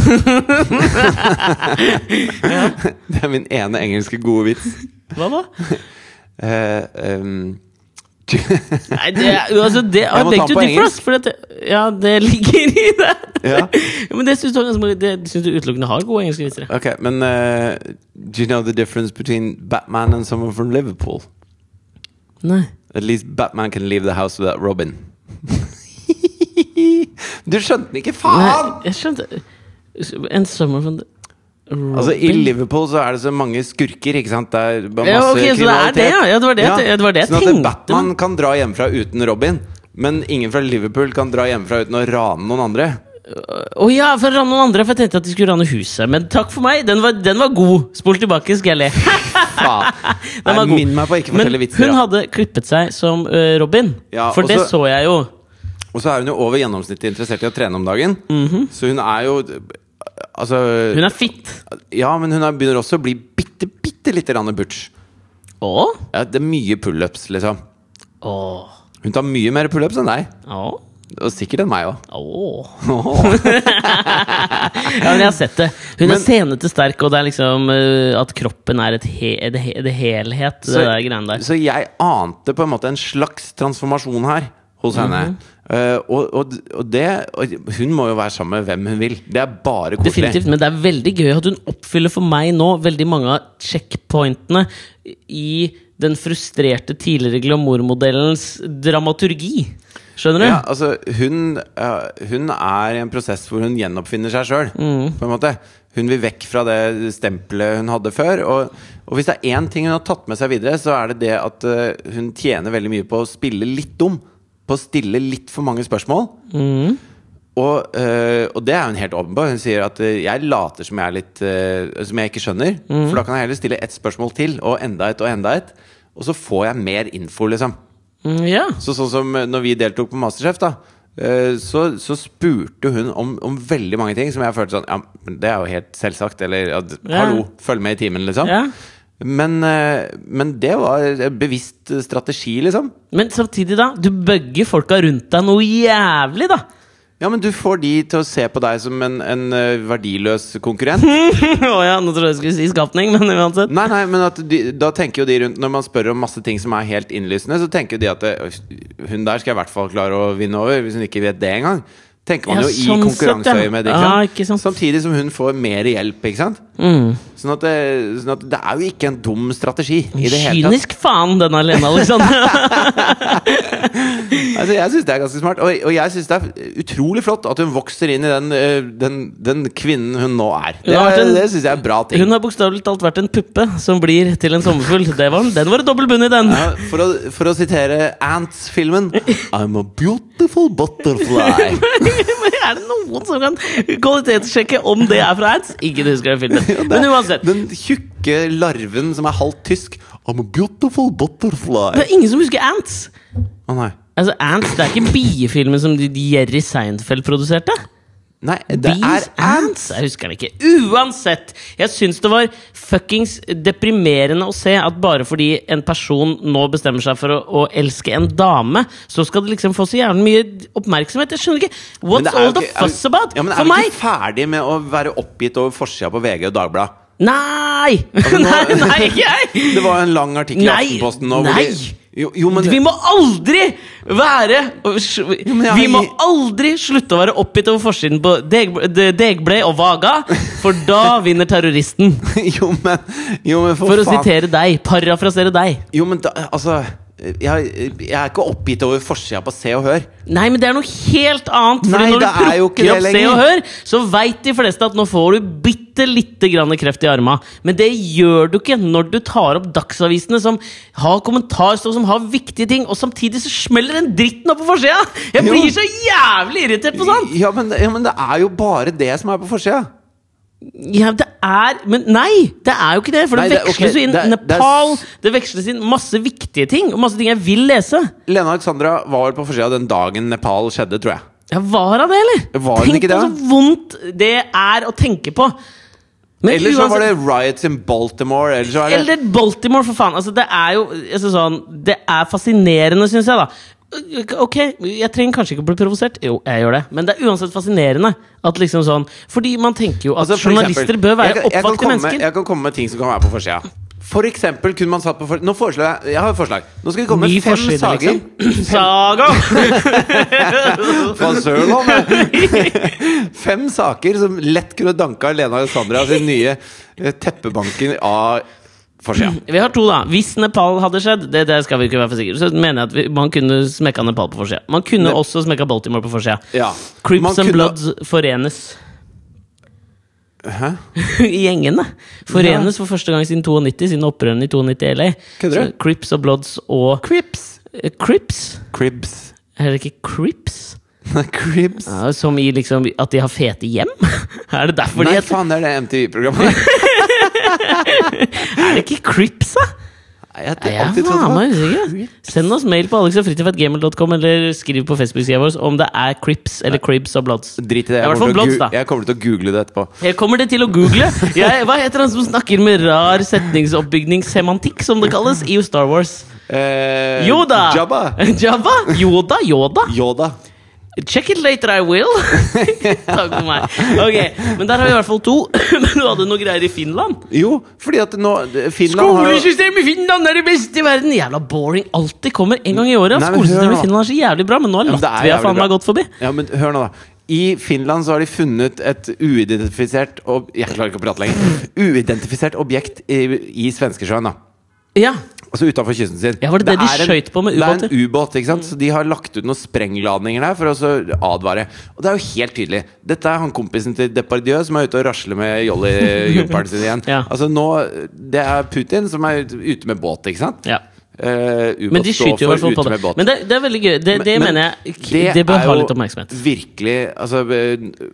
[SPEAKER 2] det er min ene engelske gode vits.
[SPEAKER 1] Hva da?
[SPEAKER 2] Eh, um,
[SPEAKER 1] Nei, det er altså det
[SPEAKER 2] Jeg
[SPEAKER 1] I
[SPEAKER 2] må ta den på engelsk.
[SPEAKER 1] det, ja, det ligger i det.
[SPEAKER 2] Ja.
[SPEAKER 1] Men det syns du, er du utelukkende har gode engelske vitser.
[SPEAKER 2] ok, men uh, Do you know the difference between Batman and someone from Liverpool?
[SPEAKER 1] Nei.
[SPEAKER 2] At least Batman can leave the house without Robin. du skjønte den ikke, faen!
[SPEAKER 1] Nei, jeg skjønte En summer from the.
[SPEAKER 2] Altså I Liverpool så er det så mange skurker, ikke sant? Det er masse
[SPEAKER 1] Ja,
[SPEAKER 2] okay,
[SPEAKER 1] ok, så det er det, ja. Ja, det var det jeg- det var det jeg
[SPEAKER 2] sånn at
[SPEAKER 1] tenkte,
[SPEAKER 2] Batman
[SPEAKER 1] men-
[SPEAKER 2] kan dra hjemmefra uten Robin, men ingen fra Liverpool kan dra hjemmefra uten å rane noen andre.
[SPEAKER 1] Å ja, for å rane noen andre, for jeg tenkte at de skulle rane huset. Men takk for meg, den var, den var god. Spol tilbake, skal jeg le. Den var.
[SPEAKER 2] Minn meg på ikke
[SPEAKER 1] Men
[SPEAKER 2] fortelle vitser.
[SPEAKER 1] hun
[SPEAKER 2] ja.
[SPEAKER 1] hadde klippet seg som uh, Robin.
[SPEAKER 2] Ja,
[SPEAKER 1] for
[SPEAKER 2] og
[SPEAKER 1] det
[SPEAKER 2] så-
[SPEAKER 1] jeg jo.
[SPEAKER 2] Og så er hun jo over gjennomsnittet interessert i å trene om dagen. Så hun er jo Altså
[SPEAKER 1] Mhm. Hun er fit.
[SPEAKER 2] Ja, men hun er, begynner også å bli bitte, bitte lite grann butch.
[SPEAKER 1] Å?
[SPEAKER 2] Ja, det er mye pullups, liksom.
[SPEAKER 1] Å.
[SPEAKER 2] Hun tar mye mer pullups enn deg.
[SPEAKER 1] Å.
[SPEAKER 2] Og sikkert enn meg òg.
[SPEAKER 1] Ja, men jeg har sett det. Hun
[SPEAKER 2] Men-
[SPEAKER 1] er senete sterk, og det er liksom uh, at kroppen er et he, det, he, det helhet, det der greiene der.
[SPEAKER 2] så jeg ante på en måte en slags transformasjon her hos henne. Eh, og, og, og det og Hun må jo være sammen med hvem hun vil. Det er bare koselig.
[SPEAKER 1] Definitivt, men det er veldig gøy at hun oppfyller for meg nå veldig mange av checkpointene i den frustrerte tidligere glamourmodellens dramaturgi. Skjønner du?
[SPEAKER 2] Ja, altså, hun, uh, hun er i en prosess hvor hun gjenoppfinner seg sjøl.
[SPEAKER 1] Mm.
[SPEAKER 2] På en måte. Hun vil vekk fra det stempelet hun hadde før. Og, og hvis det er én ting hun har tatt med seg videre, så er det det at uh, hun tjener veldig mye på å spille litt dum. På å stille litt for mange spørsmål.
[SPEAKER 1] Mm.
[SPEAKER 2] Og, øh, og det er hun helt åpen på. Hun sier at øh, jeg later som jeg er litt øh, Som jeg ikke skjønner.
[SPEAKER 1] Mm.
[SPEAKER 2] For da kan jeg heller stille ett spørsmål til, og enda et og enda et. Og så får jeg mer info, liksom.
[SPEAKER 1] Mm, yeah.
[SPEAKER 2] Så sånn som når vi deltok på Masterchef, da. Så, så spurte hun om, om veldig mange ting som jeg følte sånn Ja, men det er jo helt selvsagt. Eller ja, hallo, følg med i timen, liksom.
[SPEAKER 1] ja.
[SPEAKER 2] Men, eh, men det var en bevisst strategi, liksom.
[SPEAKER 1] Men samtidig, da. Du bugger folka rundt deg noe jævlig, da.
[SPEAKER 2] Ja, men du får de til å se på deg som en, en eh, verdiløs konkurrent.
[SPEAKER 1] Å ja, nå trodde jeg skulle si skapning, men uansett.
[SPEAKER 2] Nei, nei, men at de, da tenker jo de rundt Når man spør om masse ting som er helt innlysende, så tenker jo de at det, hun der skal jeg i hvert fall klare å vinne over, hvis hun ikke vet det engang. Tenker man jo i
[SPEAKER 1] sånn ja.
[SPEAKER 2] konkurranseøyemed.
[SPEAKER 1] Ja.
[SPEAKER 2] Samtidig som hun får mer hjelp. Ikke sant?
[SPEAKER 1] Mm.
[SPEAKER 2] Sånn, at det, sånn at det er jo ikke en dum strategi i det hele tatt.
[SPEAKER 1] Kynisk faen, den alene Alexandra.
[SPEAKER 2] Altså, jeg syns det er ganske smart. Og, og jeg syns det er utrolig flott at hun vokser inn i den, eh, den, den kvinnen hun nå er. Det,
[SPEAKER 1] en-
[SPEAKER 2] det syns jeg er bra ting.
[SPEAKER 1] Hun har bokstavelig talt vært en puppe som blir til en sommerfugl. Det var, den var det dobbel bunn i, den.
[SPEAKER 2] Ja, for, å, for å sitere Ants-filmen I'm a beautiful butterfly.
[SPEAKER 1] Er det noen som kan kvalitetssjekke om det er fra Ants? Ingen husker den filmen. Men uansett.
[SPEAKER 2] Den tjukke larven som er halvt tysk. I'm a beautiful butterfly.
[SPEAKER 1] Det er ingen som husker Ants.
[SPEAKER 2] Å nei.
[SPEAKER 1] Altså, Ants, Det er ikke biefilmen som de- Jerry Seinfeld produserte?
[SPEAKER 2] Nei, det
[SPEAKER 1] Bees
[SPEAKER 2] er ants.
[SPEAKER 1] Jeg husker den ikke. Uansett! Jeg syns det var fuckings deprimerende å se at bare fordi en person nå bestemmer seg for å, å elske en dame, så skal det liksom få så jævlig mye oppmerksomhet. Jeg skjønner ikke. What's all the fuss about?
[SPEAKER 2] Ja, men
[SPEAKER 1] for
[SPEAKER 2] Er vi
[SPEAKER 1] meg?
[SPEAKER 2] ikke ferdig med å være oppgitt over forsida på VG og Dagbladet?
[SPEAKER 1] Nei!
[SPEAKER 2] Altså, nå-
[SPEAKER 1] nei, nei, ikke jeg!
[SPEAKER 2] Det var en lang artikkel i Aftenposten nå.
[SPEAKER 1] nei.
[SPEAKER 2] de- Jo, jo, men
[SPEAKER 1] Vi må aldri være Vi må aldri slutte å være oppgitt over forsiden på deg, de- og Vaga, for da vinner terroristen.
[SPEAKER 2] Jo, men, jo, men for,
[SPEAKER 1] For å sitere deg, parafrasere deg.
[SPEAKER 2] Jo, men da, altså jeg, jeg er ikke oppgitt over forsida på Se og Hør.
[SPEAKER 1] Nei, men det er noe helt annet. Fordi når du
[SPEAKER 2] er jo
[SPEAKER 1] plukker opp Se og Hør, så veit de fleste at nå får du bitte lite grann kreft i arma. Men det gjør du ikke når du tar opp dagsavisene som har kommentarstoff, som har viktige ting, og samtidig så smeller den dritten opp på forsida! Jeg
[SPEAKER 2] Jo.
[SPEAKER 1] blir så jævlig irritert på sånt!
[SPEAKER 2] Ja men, ja, men det er jo bare det som er på forsida.
[SPEAKER 1] Ja, det er Men nei! Det er jo ikke det! For
[SPEAKER 2] Nei,
[SPEAKER 1] det veksles jo inn
[SPEAKER 2] det
[SPEAKER 1] Nepal, det veksles inn masse viktige ting, og masse ting jeg vil lese.
[SPEAKER 2] Lena Alexandra var på forsida den dagen Nepal skjedde, tror jeg.
[SPEAKER 1] Ja, Var hun det, eller?
[SPEAKER 2] Var
[SPEAKER 1] Tenk på så vondt det er å tenke på. Men
[SPEAKER 2] Eller så var det riots in Baltimore. Eller så er det
[SPEAKER 1] Eller Baltimore, for faen. Altså, det er jo altså, sånn, Det er fascinerende, syns jeg, da. Ok, jeg trenger kanskje ikke å bli provosert. Jo, jeg gjør det. Men det er uansett fascinerende. At liksom sånn Fordi man tenker jo at
[SPEAKER 2] Altså,
[SPEAKER 1] journalister
[SPEAKER 2] eksempel,
[SPEAKER 1] bør være oppvakte mennesker.
[SPEAKER 2] Jeg kan komme med ting som kan være på forsida. For eksempel kunne man satt på for... Nå foreslår jeg Jeg har et forslag. Nå skal vi komme
[SPEAKER 1] Ny
[SPEAKER 2] med fem
[SPEAKER 1] forside,
[SPEAKER 2] saker.
[SPEAKER 1] liksom. Saga!
[SPEAKER 2] Fra Sørlandet! Fem saker som lett kunne danka Lena Alexandra sin nye eh, teppebanken av forsida.
[SPEAKER 1] Vi har to, da. Hvis Nepal hadde skjedd, det, det skal vi ikke være for sikre, så mener jeg at vi, man kunne smekka Nepal på forsida. Man kunne
[SPEAKER 2] Ne-
[SPEAKER 1] også smekka Baltimore på forsida.
[SPEAKER 2] Ja.
[SPEAKER 1] Crips
[SPEAKER 2] Man
[SPEAKER 1] and
[SPEAKER 2] kunne-
[SPEAKER 1] Bloods forenes.
[SPEAKER 2] Hæ?
[SPEAKER 1] I gjengene. Forenes for første gang siden 92, siden opprørene i 92 i LA.
[SPEAKER 2] Kødder du?
[SPEAKER 1] Crips og Bloods og
[SPEAKER 2] Crips.
[SPEAKER 1] Crips Crips?
[SPEAKER 2] Cribs.
[SPEAKER 1] Er det ikke Crips?
[SPEAKER 2] Cribs.
[SPEAKER 1] Ja, som i liksom at de har fete hjem? er det derfor de heter Nei,
[SPEAKER 2] faen, det er det MTV-programmet.
[SPEAKER 1] Er det ikke Crips, da?
[SPEAKER 2] Jeg har alltid trodd.
[SPEAKER 1] Send oss mail på alexafritidfatgmail.com, eller skriv på Facebook-sida vår om det er Crips eller Cribs og Bloods.
[SPEAKER 2] Drit i det. Jeg kommer,
[SPEAKER 1] da.
[SPEAKER 2] jeg kommer til å google det etterpå.
[SPEAKER 1] Jeg kommer det til å google. Jeg, hva heter han som snakker med rar setningsoppbygningssemantikk, som det kalles, i Star Wars?
[SPEAKER 2] Eh,
[SPEAKER 1] Yoda!
[SPEAKER 2] Jabba.
[SPEAKER 1] Jabba? Yoda? Yoda?
[SPEAKER 2] Yoda.
[SPEAKER 1] Check it later, I will. Takk for meg. Ok, Men der har vi i hvert fall to. Men du hadde noe greier i Finland?
[SPEAKER 2] Jo, fordi at nå Finland har jo
[SPEAKER 1] Skolesystemet i Finland er det beste i verden! Jævla boring. Alltid kommer en gang i året. Skolesystemet i Finland er så jævlig bra, men nå har Latvia faen meg gått forbi.
[SPEAKER 2] Ja, men hør nå, da. I Finland så har de funnet et uidentifisert ob Jeg klarer ikke å prate lenger. Uidentifisert objekt i, i Svenskesjøen. da
[SPEAKER 1] Ja,
[SPEAKER 2] Altså utafor kysten sin.
[SPEAKER 1] Ja, var det det de skøyt på med ubåter?
[SPEAKER 2] Det er en ubåt, ikke sant? Så de har lagt ut noen sprengladninger der for å så advare. Og det er jo helt tydelig. Dette er han kompisen til Depardieu som er ute og rasler med Jolly Jumperen sin igjen.
[SPEAKER 1] Ja.
[SPEAKER 2] Altså nå Det er Putin som er ute med båt, ikke sant?
[SPEAKER 1] Ja.
[SPEAKER 2] Eh, ubåt
[SPEAKER 1] Men de skyter jo i hvert fall på det. Men det, det er veldig gøy. Det, det
[SPEAKER 2] Men-
[SPEAKER 1] mener jeg Det,
[SPEAKER 2] det
[SPEAKER 1] bør ha litt oppmerksomhet.
[SPEAKER 2] Virkelig, altså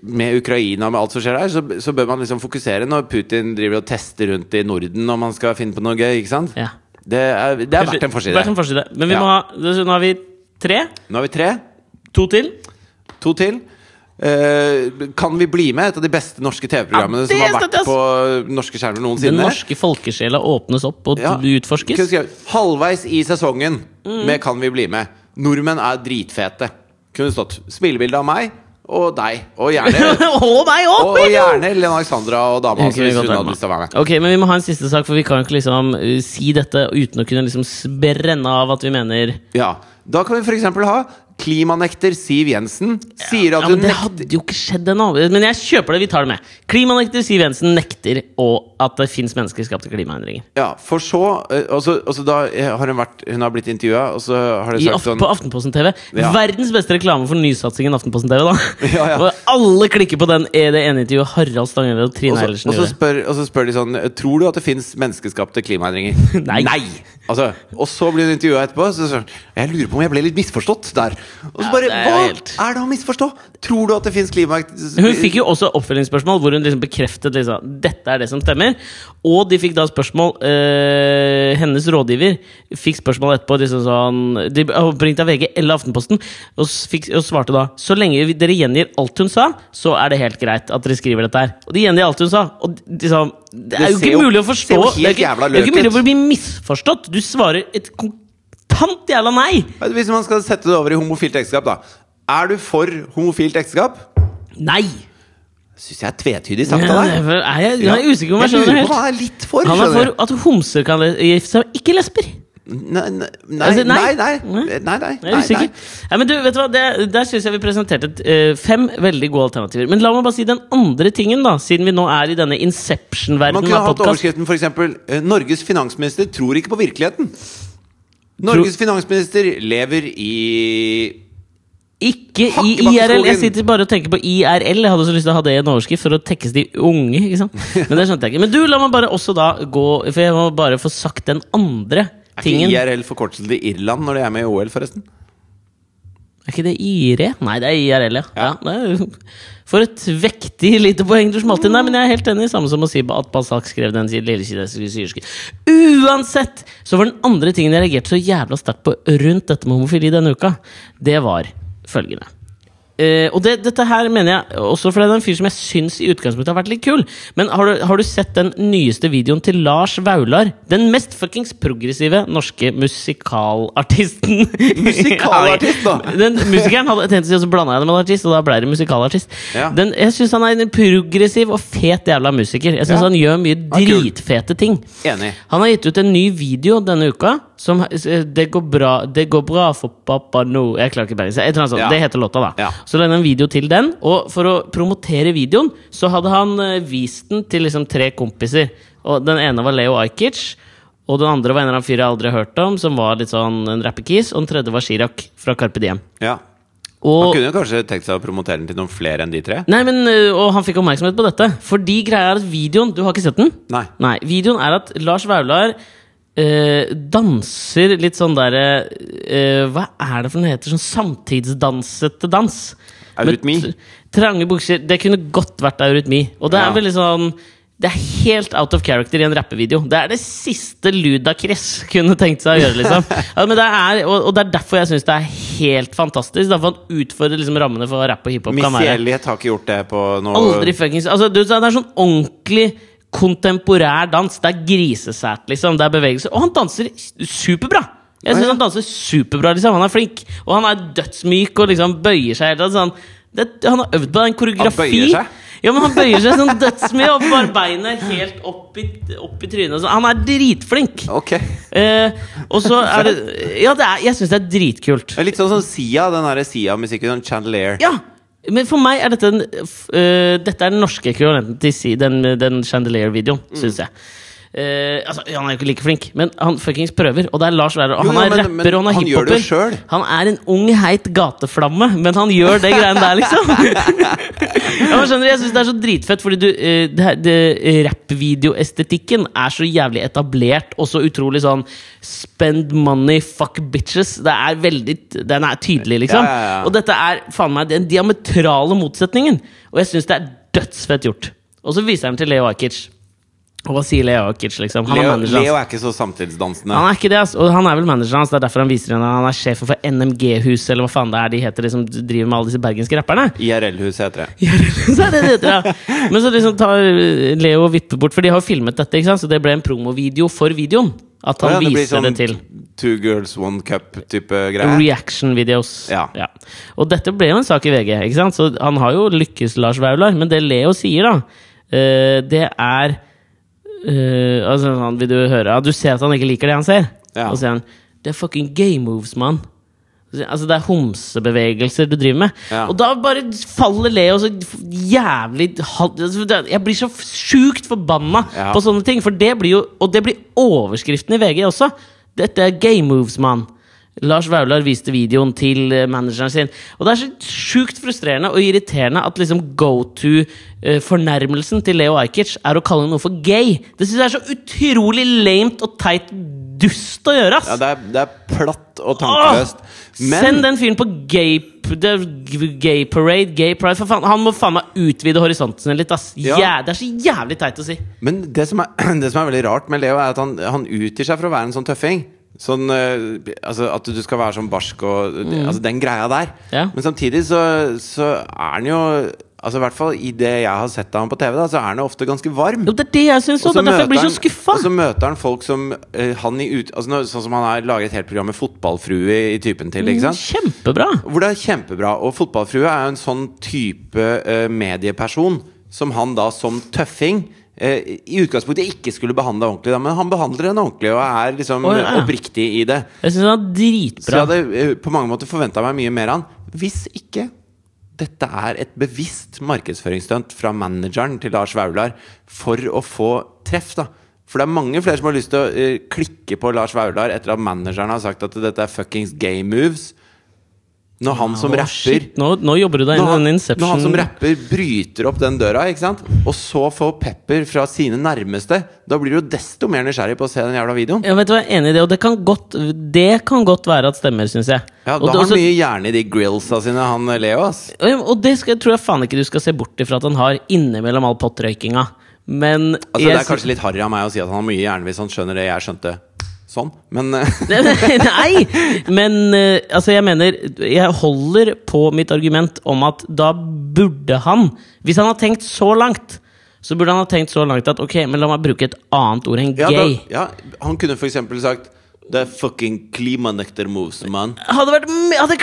[SPEAKER 2] Med Ukraina, og med alt som skjer der, så, så bør man liksom fokusere når Putin driver og tester rundt i Norden når man skal finne på noe gøy. ikke sant?
[SPEAKER 1] Ja.
[SPEAKER 2] Det er, det er. Verdt en forside.
[SPEAKER 1] Men vi
[SPEAKER 2] Ja.
[SPEAKER 1] må ha Nå har vi tre.
[SPEAKER 2] Nå har vi tre.
[SPEAKER 1] To til.
[SPEAKER 2] To til. Eh, kan vi bli med? Et av de beste norske TV-programmene
[SPEAKER 1] Ja,
[SPEAKER 2] som har vært på norske skjermer
[SPEAKER 1] Den norske folkesjela åpnes opp og
[SPEAKER 2] Ja.
[SPEAKER 1] utforskes.
[SPEAKER 2] Skrevet, Halvveis i sesongen
[SPEAKER 1] Mm.
[SPEAKER 2] med Kan vi bli med? Nordmenn er dritfete. Kunne stått smilebilde av meg og deg. Og gjerne,
[SPEAKER 1] og meg òg!
[SPEAKER 2] og, og gjerne Lene Alexandra og dama
[SPEAKER 1] Ok,
[SPEAKER 2] hvis hun hadde lyst til å være med.
[SPEAKER 1] Ok, men vi må ha en siste sak, for vi kan ikke liksom uh, si dette uten å kunne liksom brenne av at vi mener
[SPEAKER 2] Ja, Da kan vi f.eks. ha klimanekter Siv Jensen sier at
[SPEAKER 1] ja,
[SPEAKER 2] hun
[SPEAKER 1] men Det hadde jo ikke skjedd ennå. Men jeg kjøper det, vi tar det med. Klimanekter Siv Jensen nekter og at det fins menneskeskapte klimaendringer.
[SPEAKER 2] Ja, for så altså, Og så og så da eh, har hun vært Hun har blitt intervjua, og så har de sagt sånn
[SPEAKER 1] på Aftenposten TV.
[SPEAKER 2] Ja.
[SPEAKER 1] Verdens beste reklame for nysatsingen Aftenposten TV. da
[SPEAKER 2] Ja, ja.
[SPEAKER 1] Alle klikker på den er det ene intervjuet Harald Stanghelle og Trine
[SPEAKER 2] så,
[SPEAKER 1] Eilertsen gjorde.
[SPEAKER 2] og så spør de sånn Tror du at det fins menneskeskapte klimaendringer?
[SPEAKER 1] Nei.
[SPEAKER 2] Altså, og så blir hun intervjua etterpå. Så så, Jeg lurer på om jeg ble litt misforstått der. Og så
[SPEAKER 1] Ja,
[SPEAKER 2] bare
[SPEAKER 1] er
[SPEAKER 2] Hva
[SPEAKER 1] helt-
[SPEAKER 2] er det å misforstå? Tror du at det fins klima...
[SPEAKER 1] Hun fikk jo også oppfølgingsspørsmål hvor hun liksom bekreftet liksom, dette er det som stemmer. Og de fikk da spørsmål øh, Hennes rådgiver fikk spørsmål etterpå liksom sånn, De oppringte av VG eller Aftenposten og, fikk, og svarte da Så lenge dere gjengir alt hun sa, så er det helt greit at dere skriver dette her. Og de gjengir alt hun sa. Og liksom, det er jo ikke mulig å forstå. det er ikke, det er ikke mulig å bli misforstått. Du svarer et kontant jævla nei!
[SPEAKER 2] Hvis man skal sette det over i homofilt ekteskap, da. Er du for homofilt ekteskap?
[SPEAKER 1] Nei!
[SPEAKER 2] Syns jeg er tvetydig sagt av deg.
[SPEAKER 1] er, jeg, jeg er usikker på om jeg
[SPEAKER 2] jeg
[SPEAKER 1] skjønner det helt.
[SPEAKER 2] han er litt for.
[SPEAKER 1] Han er for at homser kan gifte seg, ikke lesber.
[SPEAKER 2] Nei, nei,
[SPEAKER 1] Altså, nei.
[SPEAKER 2] nei, nei,
[SPEAKER 1] Nei.
[SPEAKER 2] nei, nei,
[SPEAKER 1] Jeg er usikker. Men du, vet du hva? Det, der syns jeg vi presenterte eh, fem veldig gode alternativer. Men la meg bare si den andre tingen, da siden vi nå er i denne Inception-verdenen
[SPEAKER 2] Man
[SPEAKER 1] kunne
[SPEAKER 2] hatt overskriften eksempel eh, Norges finansminister tror ikke på virkeligheten. Norges finansminister lever i
[SPEAKER 1] Ikke i IRL. Jeg sitter bare og tenker på IRL. Jeg hadde så lyst til å ha det i en overskrift for å tekkes de unge. ikke sant? Men det skjønte jeg ikke. Men du, la meg bare også da gå For jeg må bare få sagt den andre
[SPEAKER 2] Er ikke IRL forkortelse til Irland når de er med i OL, forresten?
[SPEAKER 1] Er ikke det IRE? Nei, det er IRL, ja.
[SPEAKER 2] Ja.
[SPEAKER 1] ja. det for et vektig lite poeng du smalt inn der, men jeg er helt enig. Samme som å si at Basak skrev den lille kinesiske syerske. Uansett! Så var den andre tingen jeg reagerte så jævla sterkt på rundt dette med homofili denne uka, det var følgende. Eh, og det, dette her mener jeg også fordi det er en fyr som jeg syns i utgangspunktet har vært litt kul. Men har du, har du sett den nyeste videoen til Lars Vaular? Den mest fuckings progressive norske musikalartisten.
[SPEAKER 2] Musikalartist, da?
[SPEAKER 1] Den musikeren hadde tenkt å si, og så blanda jeg det med en artist, og da ble det musikalartist.
[SPEAKER 2] Ja.
[SPEAKER 1] Den, jeg syns han er en progressiv og fet jævla musiker. Jeg syns
[SPEAKER 2] Ja.
[SPEAKER 1] han gjør mye dritfete ting.
[SPEAKER 2] Enig.
[SPEAKER 1] Han har gitt ut en ny video denne uka som eh, Det går bra, det går bra for pappa nå Jeg klarer ikke tror han
[SPEAKER 2] Ja.
[SPEAKER 1] Det heter låta, da.
[SPEAKER 2] Ja.
[SPEAKER 1] Så lagde han en video til den. Og for å promotere videoen, så hadde han eh, vist den til liksom tre kompiser. Og den ene var Leo Ajkic. Og den andre var en eller annen fyr jeg aldri har hørt om, som var litt sånn en rappekis. Og den tredje var Chirag fra Carpe Diem.
[SPEAKER 2] Ja. Han
[SPEAKER 1] Og
[SPEAKER 2] kunne jo kanskje tenkt seg å promotere den til noen flere enn de tre.
[SPEAKER 1] Nei, men, øh, og han fikk oppmerksomhet på dette. Fordi greia er at videoen Du har ikke sett den?
[SPEAKER 2] Nei.
[SPEAKER 1] Nei, Videoen er at Lars Vaular øh, danser litt sånn derre øh, Hva er det for noe heter? Sånn samtidsdansete dans.
[SPEAKER 2] Eurytmi?
[SPEAKER 1] Trange bukser. Det kunne godt vært eurytmi. Og det
[SPEAKER 2] Ja.
[SPEAKER 1] er veldig sånn det er helt out of character i en rappevideo. Det er det siste Ludacris kunne tenkt seg å gjøre. liksom ja, men det er, og, og det er derfor jeg syns det er helt fantastisk. Derfor han utfordrer liksom rammene for hva rapp og hiphop kan være.
[SPEAKER 2] Har ikke gjort det på noe
[SPEAKER 1] Aldri fuckings altså, Det er sånn ordentlig kontemporær dans. Det er grisesært, liksom. Det er bevegelser. Og han danser superbra! Jeg syns
[SPEAKER 2] ja.
[SPEAKER 1] han danser superbra. liksom Han er flink. Og han er dødsmyk og liksom bøyer seg helt sånn. det, Han har øvd på en koreografi.
[SPEAKER 2] Han bøyer seg?
[SPEAKER 1] Ja, men han bøyer seg sånn dødsmye, og bare beinet helt opp i, opp i trynet. sånn. Han er dritflink!
[SPEAKER 2] Ok.
[SPEAKER 1] Eh, og så er det Ja, det er, jeg syns det er dritkult.
[SPEAKER 2] Litt sånn som Sia, den derre Sia-musikken. Chandelier.
[SPEAKER 1] Ja! Men for meg er dette en, øh, Dette er den norske ekvivalenten til den, den Chandelier-videoen,
[SPEAKER 2] Mm.
[SPEAKER 1] syns jeg. Eh, altså, Han er jo ikke like flink, men han fuckings prøver. Og det er Lars Lærer. Og
[SPEAKER 2] Jo,
[SPEAKER 1] han er
[SPEAKER 2] men-
[SPEAKER 1] rapper, og han er hiphoper. Han er en ung, heit gateflamme, men han gjør det greiene der, liksom. ja, skjønner Jeg syns det er så dritfett, fordi du eh, det Rappvideoestetikken er så jævlig etablert og så utrolig sånn spend money, fuck bitches. Det er veldig Den er tydelig, liksom.
[SPEAKER 2] Ja, ja.
[SPEAKER 1] Og dette er faen meg den diametrale motsetningen. Og jeg syns det er dødsfett gjort. Og så viser han til Leo Ajkic. Og hva sier Leo Akic, liksom? Han er
[SPEAKER 2] Leo,
[SPEAKER 1] manageren
[SPEAKER 2] Leo er ikke så samtidsdansende.
[SPEAKER 1] Han er ikke det, ass. Og han er vel manageren hans. Det er derfor han viser henne Han er sjefen for NMG-huset, eller hva faen det er de heter, de som driver med alle disse bergenske rapperne.
[SPEAKER 2] IRL-huset heter det.
[SPEAKER 1] så er det det heter, ja. Men så liksom tar Leo og vipper bort, for de har jo filmet dette, ikke sant? så det ble en promovideo for videoen. At han
[SPEAKER 2] ja, det
[SPEAKER 1] viser
[SPEAKER 2] sånn
[SPEAKER 1] det til.
[SPEAKER 2] Two girls, one cup-type greier.
[SPEAKER 1] Reaction videos.
[SPEAKER 2] Ja.
[SPEAKER 1] Og dette ble jo en sak i VG, ikke sant? så han har jo lykkes, Lars Vaular. Men det Leo sier, da, eh, det er eh, altså, sånn, Vil du høre? Ja, du ser at han ikke liker det han ser.
[SPEAKER 2] Ja.
[SPEAKER 1] Og så sier han Det er fucking gay moves, mann. Altså Det er homsebevegelser du driver med.
[SPEAKER 2] Ja.
[SPEAKER 1] Og da bare faller Leo så jævlig altså, Jeg blir så sjukt forbanna
[SPEAKER 2] Ja.
[SPEAKER 1] på sånne ting. For det blir jo Og det blir overskriften i VG også. Dette er gay moves, mann. Lars Vaular viste videoen til eh, manageren sin. Og det er så sjukt frustrerende og irriterende at liksom go to-fornærmelsen til Leo Ajkic er å kalle noe for gay. Det syns jeg er så utrolig lamet og teit dust å gjøre, ass!
[SPEAKER 2] Ja, det er, det er platt og tankeløst. Men
[SPEAKER 1] Send den fyren på gay, gay parade, gay pride. For faen, han må faen meg utvide horisonten sin litt, ass.
[SPEAKER 2] Ja.
[SPEAKER 1] Ja, det er så jævlig teit å si.
[SPEAKER 2] Men det som, er, det som er veldig rart med Leo, er at han, han utgir seg for å være en sånn tøffing. Sånn, eh, altså At du skal være sånn barsk og Altså den greia der.
[SPEAKER 1] Mm. Ja.
[SPEAKER 2] Men samtidig så, så er han jo Altså I hvert fall i det jeg har sett av ham på TV, da så er han ofte ganske varm.
[SPEAKER 1] Jo, det er det jeg syns òg. Det er derfor jeg blir så skuffa.
[SPEAKER 2] Og så møter han folk som uh, han i ut, altså Sånn som han har laget et helt program med fotballfrue i, i typen til. Ikke sant?
[SPEAKER 1] Kjempebra.
[SPEAKER 2] Hvor det er kjempebra. Og Fotballfrue er jo en sånn type uh, medieperson som han da som tøffing eh, i utgangspunktet ikke skulle behandle ordentlig, da, men han behandler henne ordentlig og er liksom
[SPEAKER 1] oh, ja.
[SPEAKER 2] oppriktig i det.
[SPEAKER 1] Jeg synes han var
[SPEAKER 2] Så jeg hadde på mange måter forventa meg mye mer av han. Hvis ikke dette er et bevisst markedsføringsstunt fra manageren til Lars Vaular for å få treff, da. For det er mange flere som har lyst til å uh, klikke på Lars Vaular etter at manageren har sagt at dette er fuckings gay moves. Når han som
[SPEAKER 1] oh,
[SPEAKER 2] rapper
[SPEAKER 1] nå, nå jobber du deg inn i
[SPEAKER 2] han,
[SPEAKER 1] Inception.
[SPEAKER 2] når han som rapper bryter opp den døra, ikke sant? og så får pepper fra sine nærmeste, da blir du jo desto mer nysgjerrig på å se den jævla videoen.
[SPEAKER 1] Ja, vet du hva, jeg er enig i det, og det kan godt, det kan godt være at stemmer, syns jeg.
[SPEAKER 2] Ja,
[SPEAKER 1] og,
[SPEAKER 2] Da
[SPEAKER 1] det-
[SPEAKER 2] har han mye hjerne i de grillsa sine, han eh, Leo. ass
[SPEAKER 1] og det skal, tror jeg faen ikke du skal se bort ifra at han har innimellom all pottrøykinga. Men
[SPEAKER 2] Altså,
[SPEAKER 1] jeg
[SPEAKER 2] det er kanskje litt harry av meg å si at han har mye hjerne hvis han skjønner det jeg skjønte sånn, men eh,
[SPEAKER 1] Nei! Men eh, altså, jeg mener Jeg holder på mitt argument om at da burde han Hvis han har tenkt så langt, så burde han ha tenkt så langt at ok, men la meg bruke et annet ord enn
[SPEAKER 2] ja, da,
[SPEAKER 1] gay.
[SPEAKER 2] ja, Han kunne for eksempel sagt Det er fucking klimanekter moves, mann.
[SPEAKER 1] Hadde Hadde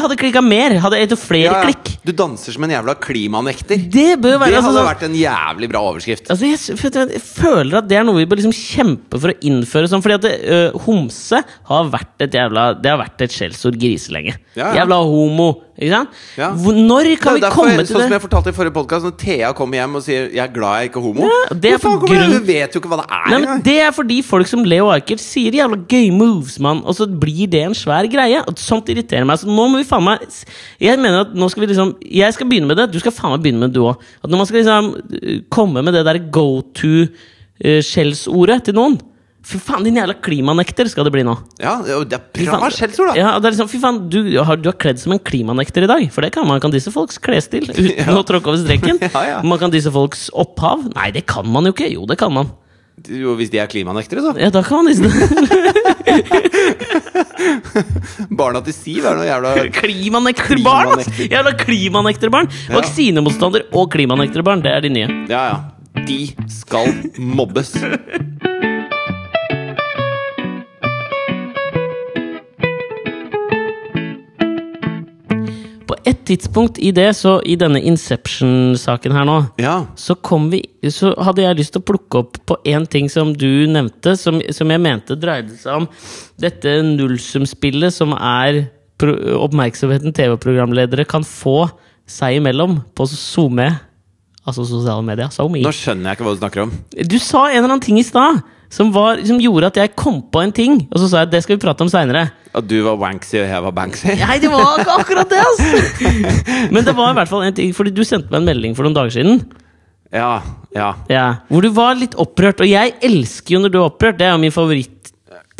[SPEAKER 1] hadde klikka mer! Hadde etter flere
[SPEAKER 2] Ja, ja.
[SPEAKER 1] klikk!
[SPEAKER 2] Du danser som en jævla klimanekter.
[SPEAKER 1] Det bør være
[SPEAKER 2] Det hadde
[SPEAKER 1] altså,
[SPEAKER 2] vært en jævlig bra overskrift.
[SPEAKER 1] Altså, jeg, jeg, føler at det er noe vi bør liksom kjempe for å innføre. Sånn, fordi at homse har vært et jævla Det har vært et skjellsord griselenge.
[SPEAKER 2] Ja, ja.
[SPEAKER 1] Jævla homo.
[SPEAKER 2] Ja.
[SPEAKER 1] Når kan
[SPEAKER 2] Det
[SPEAKER 1] vi komme til
[SPEAKER 2] sånn som jeg fortalte i forrige podcast Når Thea kommer hjem og sier 'jeg er glad jeg ikke er homo',
[SPEAKER 1] Ja, det er
[SPEAKER 2] det?
[SPEAKER 1] grunn-
[SPEAKER 2] du vet jo ikke hva det er
[SPEAKER 1] Nei, men. Det er fordi folk som Leo Ajkic sier jævla gøy moves, mann. Og så blir det en svær greie. Og sånt irriterer meg. Så nå må vi faen meg Jeg mener at nå skal vi liksom Jeg skal begynne med det. Du skal faen meg begynne med det, du òg. At når man skal liksom øh, komme med det der go to-skjellsordet til noen Fy faen, din jævla klimanekter skal det bli nå.
[SPEAKER 2] Ja, det er bra
[SPEAKER 1] faen.
[SPEAKER 2] skjellsord, da!
[SPEAKER 1] Ja, det er liksom, fy faen, du har, du har kledd som en klimanekter i dag. For det kan man kan disse folks klesstil uten å tråkke over streken.
[SPEAKER 2] Ja, ja.
[SPEAKER 1] Man kan disse folks opphav. Nei, det kan man jo ikke. Jo, det kan man.
[SPEAKER 2] Jo, hvis de er klimanektere, så.
[SPEAKER 1] Ja, da kan man disse
[SPEAKER 2] Barna til Siv er noe jævla
[SPEAKER 1] Klimanekterbarn!
[SPEAKER 2] Klimanekter.
[SPEAKER 1] Jævla klimanekterbarn!
[SPEAKER 2] Ja.
[SPEAKER 1] Vaksinemotstander og klimanekterbarn, det er de nye.
[SPEAKER 2] Ja, ja. De skal mobbes.
[SPEAKER 1] Et tidspunkt i det, så i denne Inception-saken her nå,
[SPEAKER 2] Ja.
[SPEAKER 1] så, kom vi, så hadde jeg lyst til å plukke opp på én ting som du nevnte, som, som jeg mente dreide seg om dette nullsumspillet som er oppmerksomheten TV-programledere kan få seg imellom på SoMe Altså sosiale medier.
[SPEAKER 2] Nå skjønner jeg ikke hva du snakker om.
[SPEAKER 1] Du sa en eller annen ting i stad som, var- som gjorde at jeg kom på en ting, og så sa jeg at det skal vi prate om seinere.
[SPEAKER 2] At du var Wanksy og jeg var Banksy?
[SPEAKER 1] Nei, det var ikke akkurat det, altså! Men det var i hvert fall en ting, fordi du sendte meg en melding for noen dager siden.
[SPEAKER 2] Ja. Ja.
[SPEAKER 1] Ja, hvor du var litt opprørt, og jeg elsker jo når du er opprørt. Det er jo min favorittting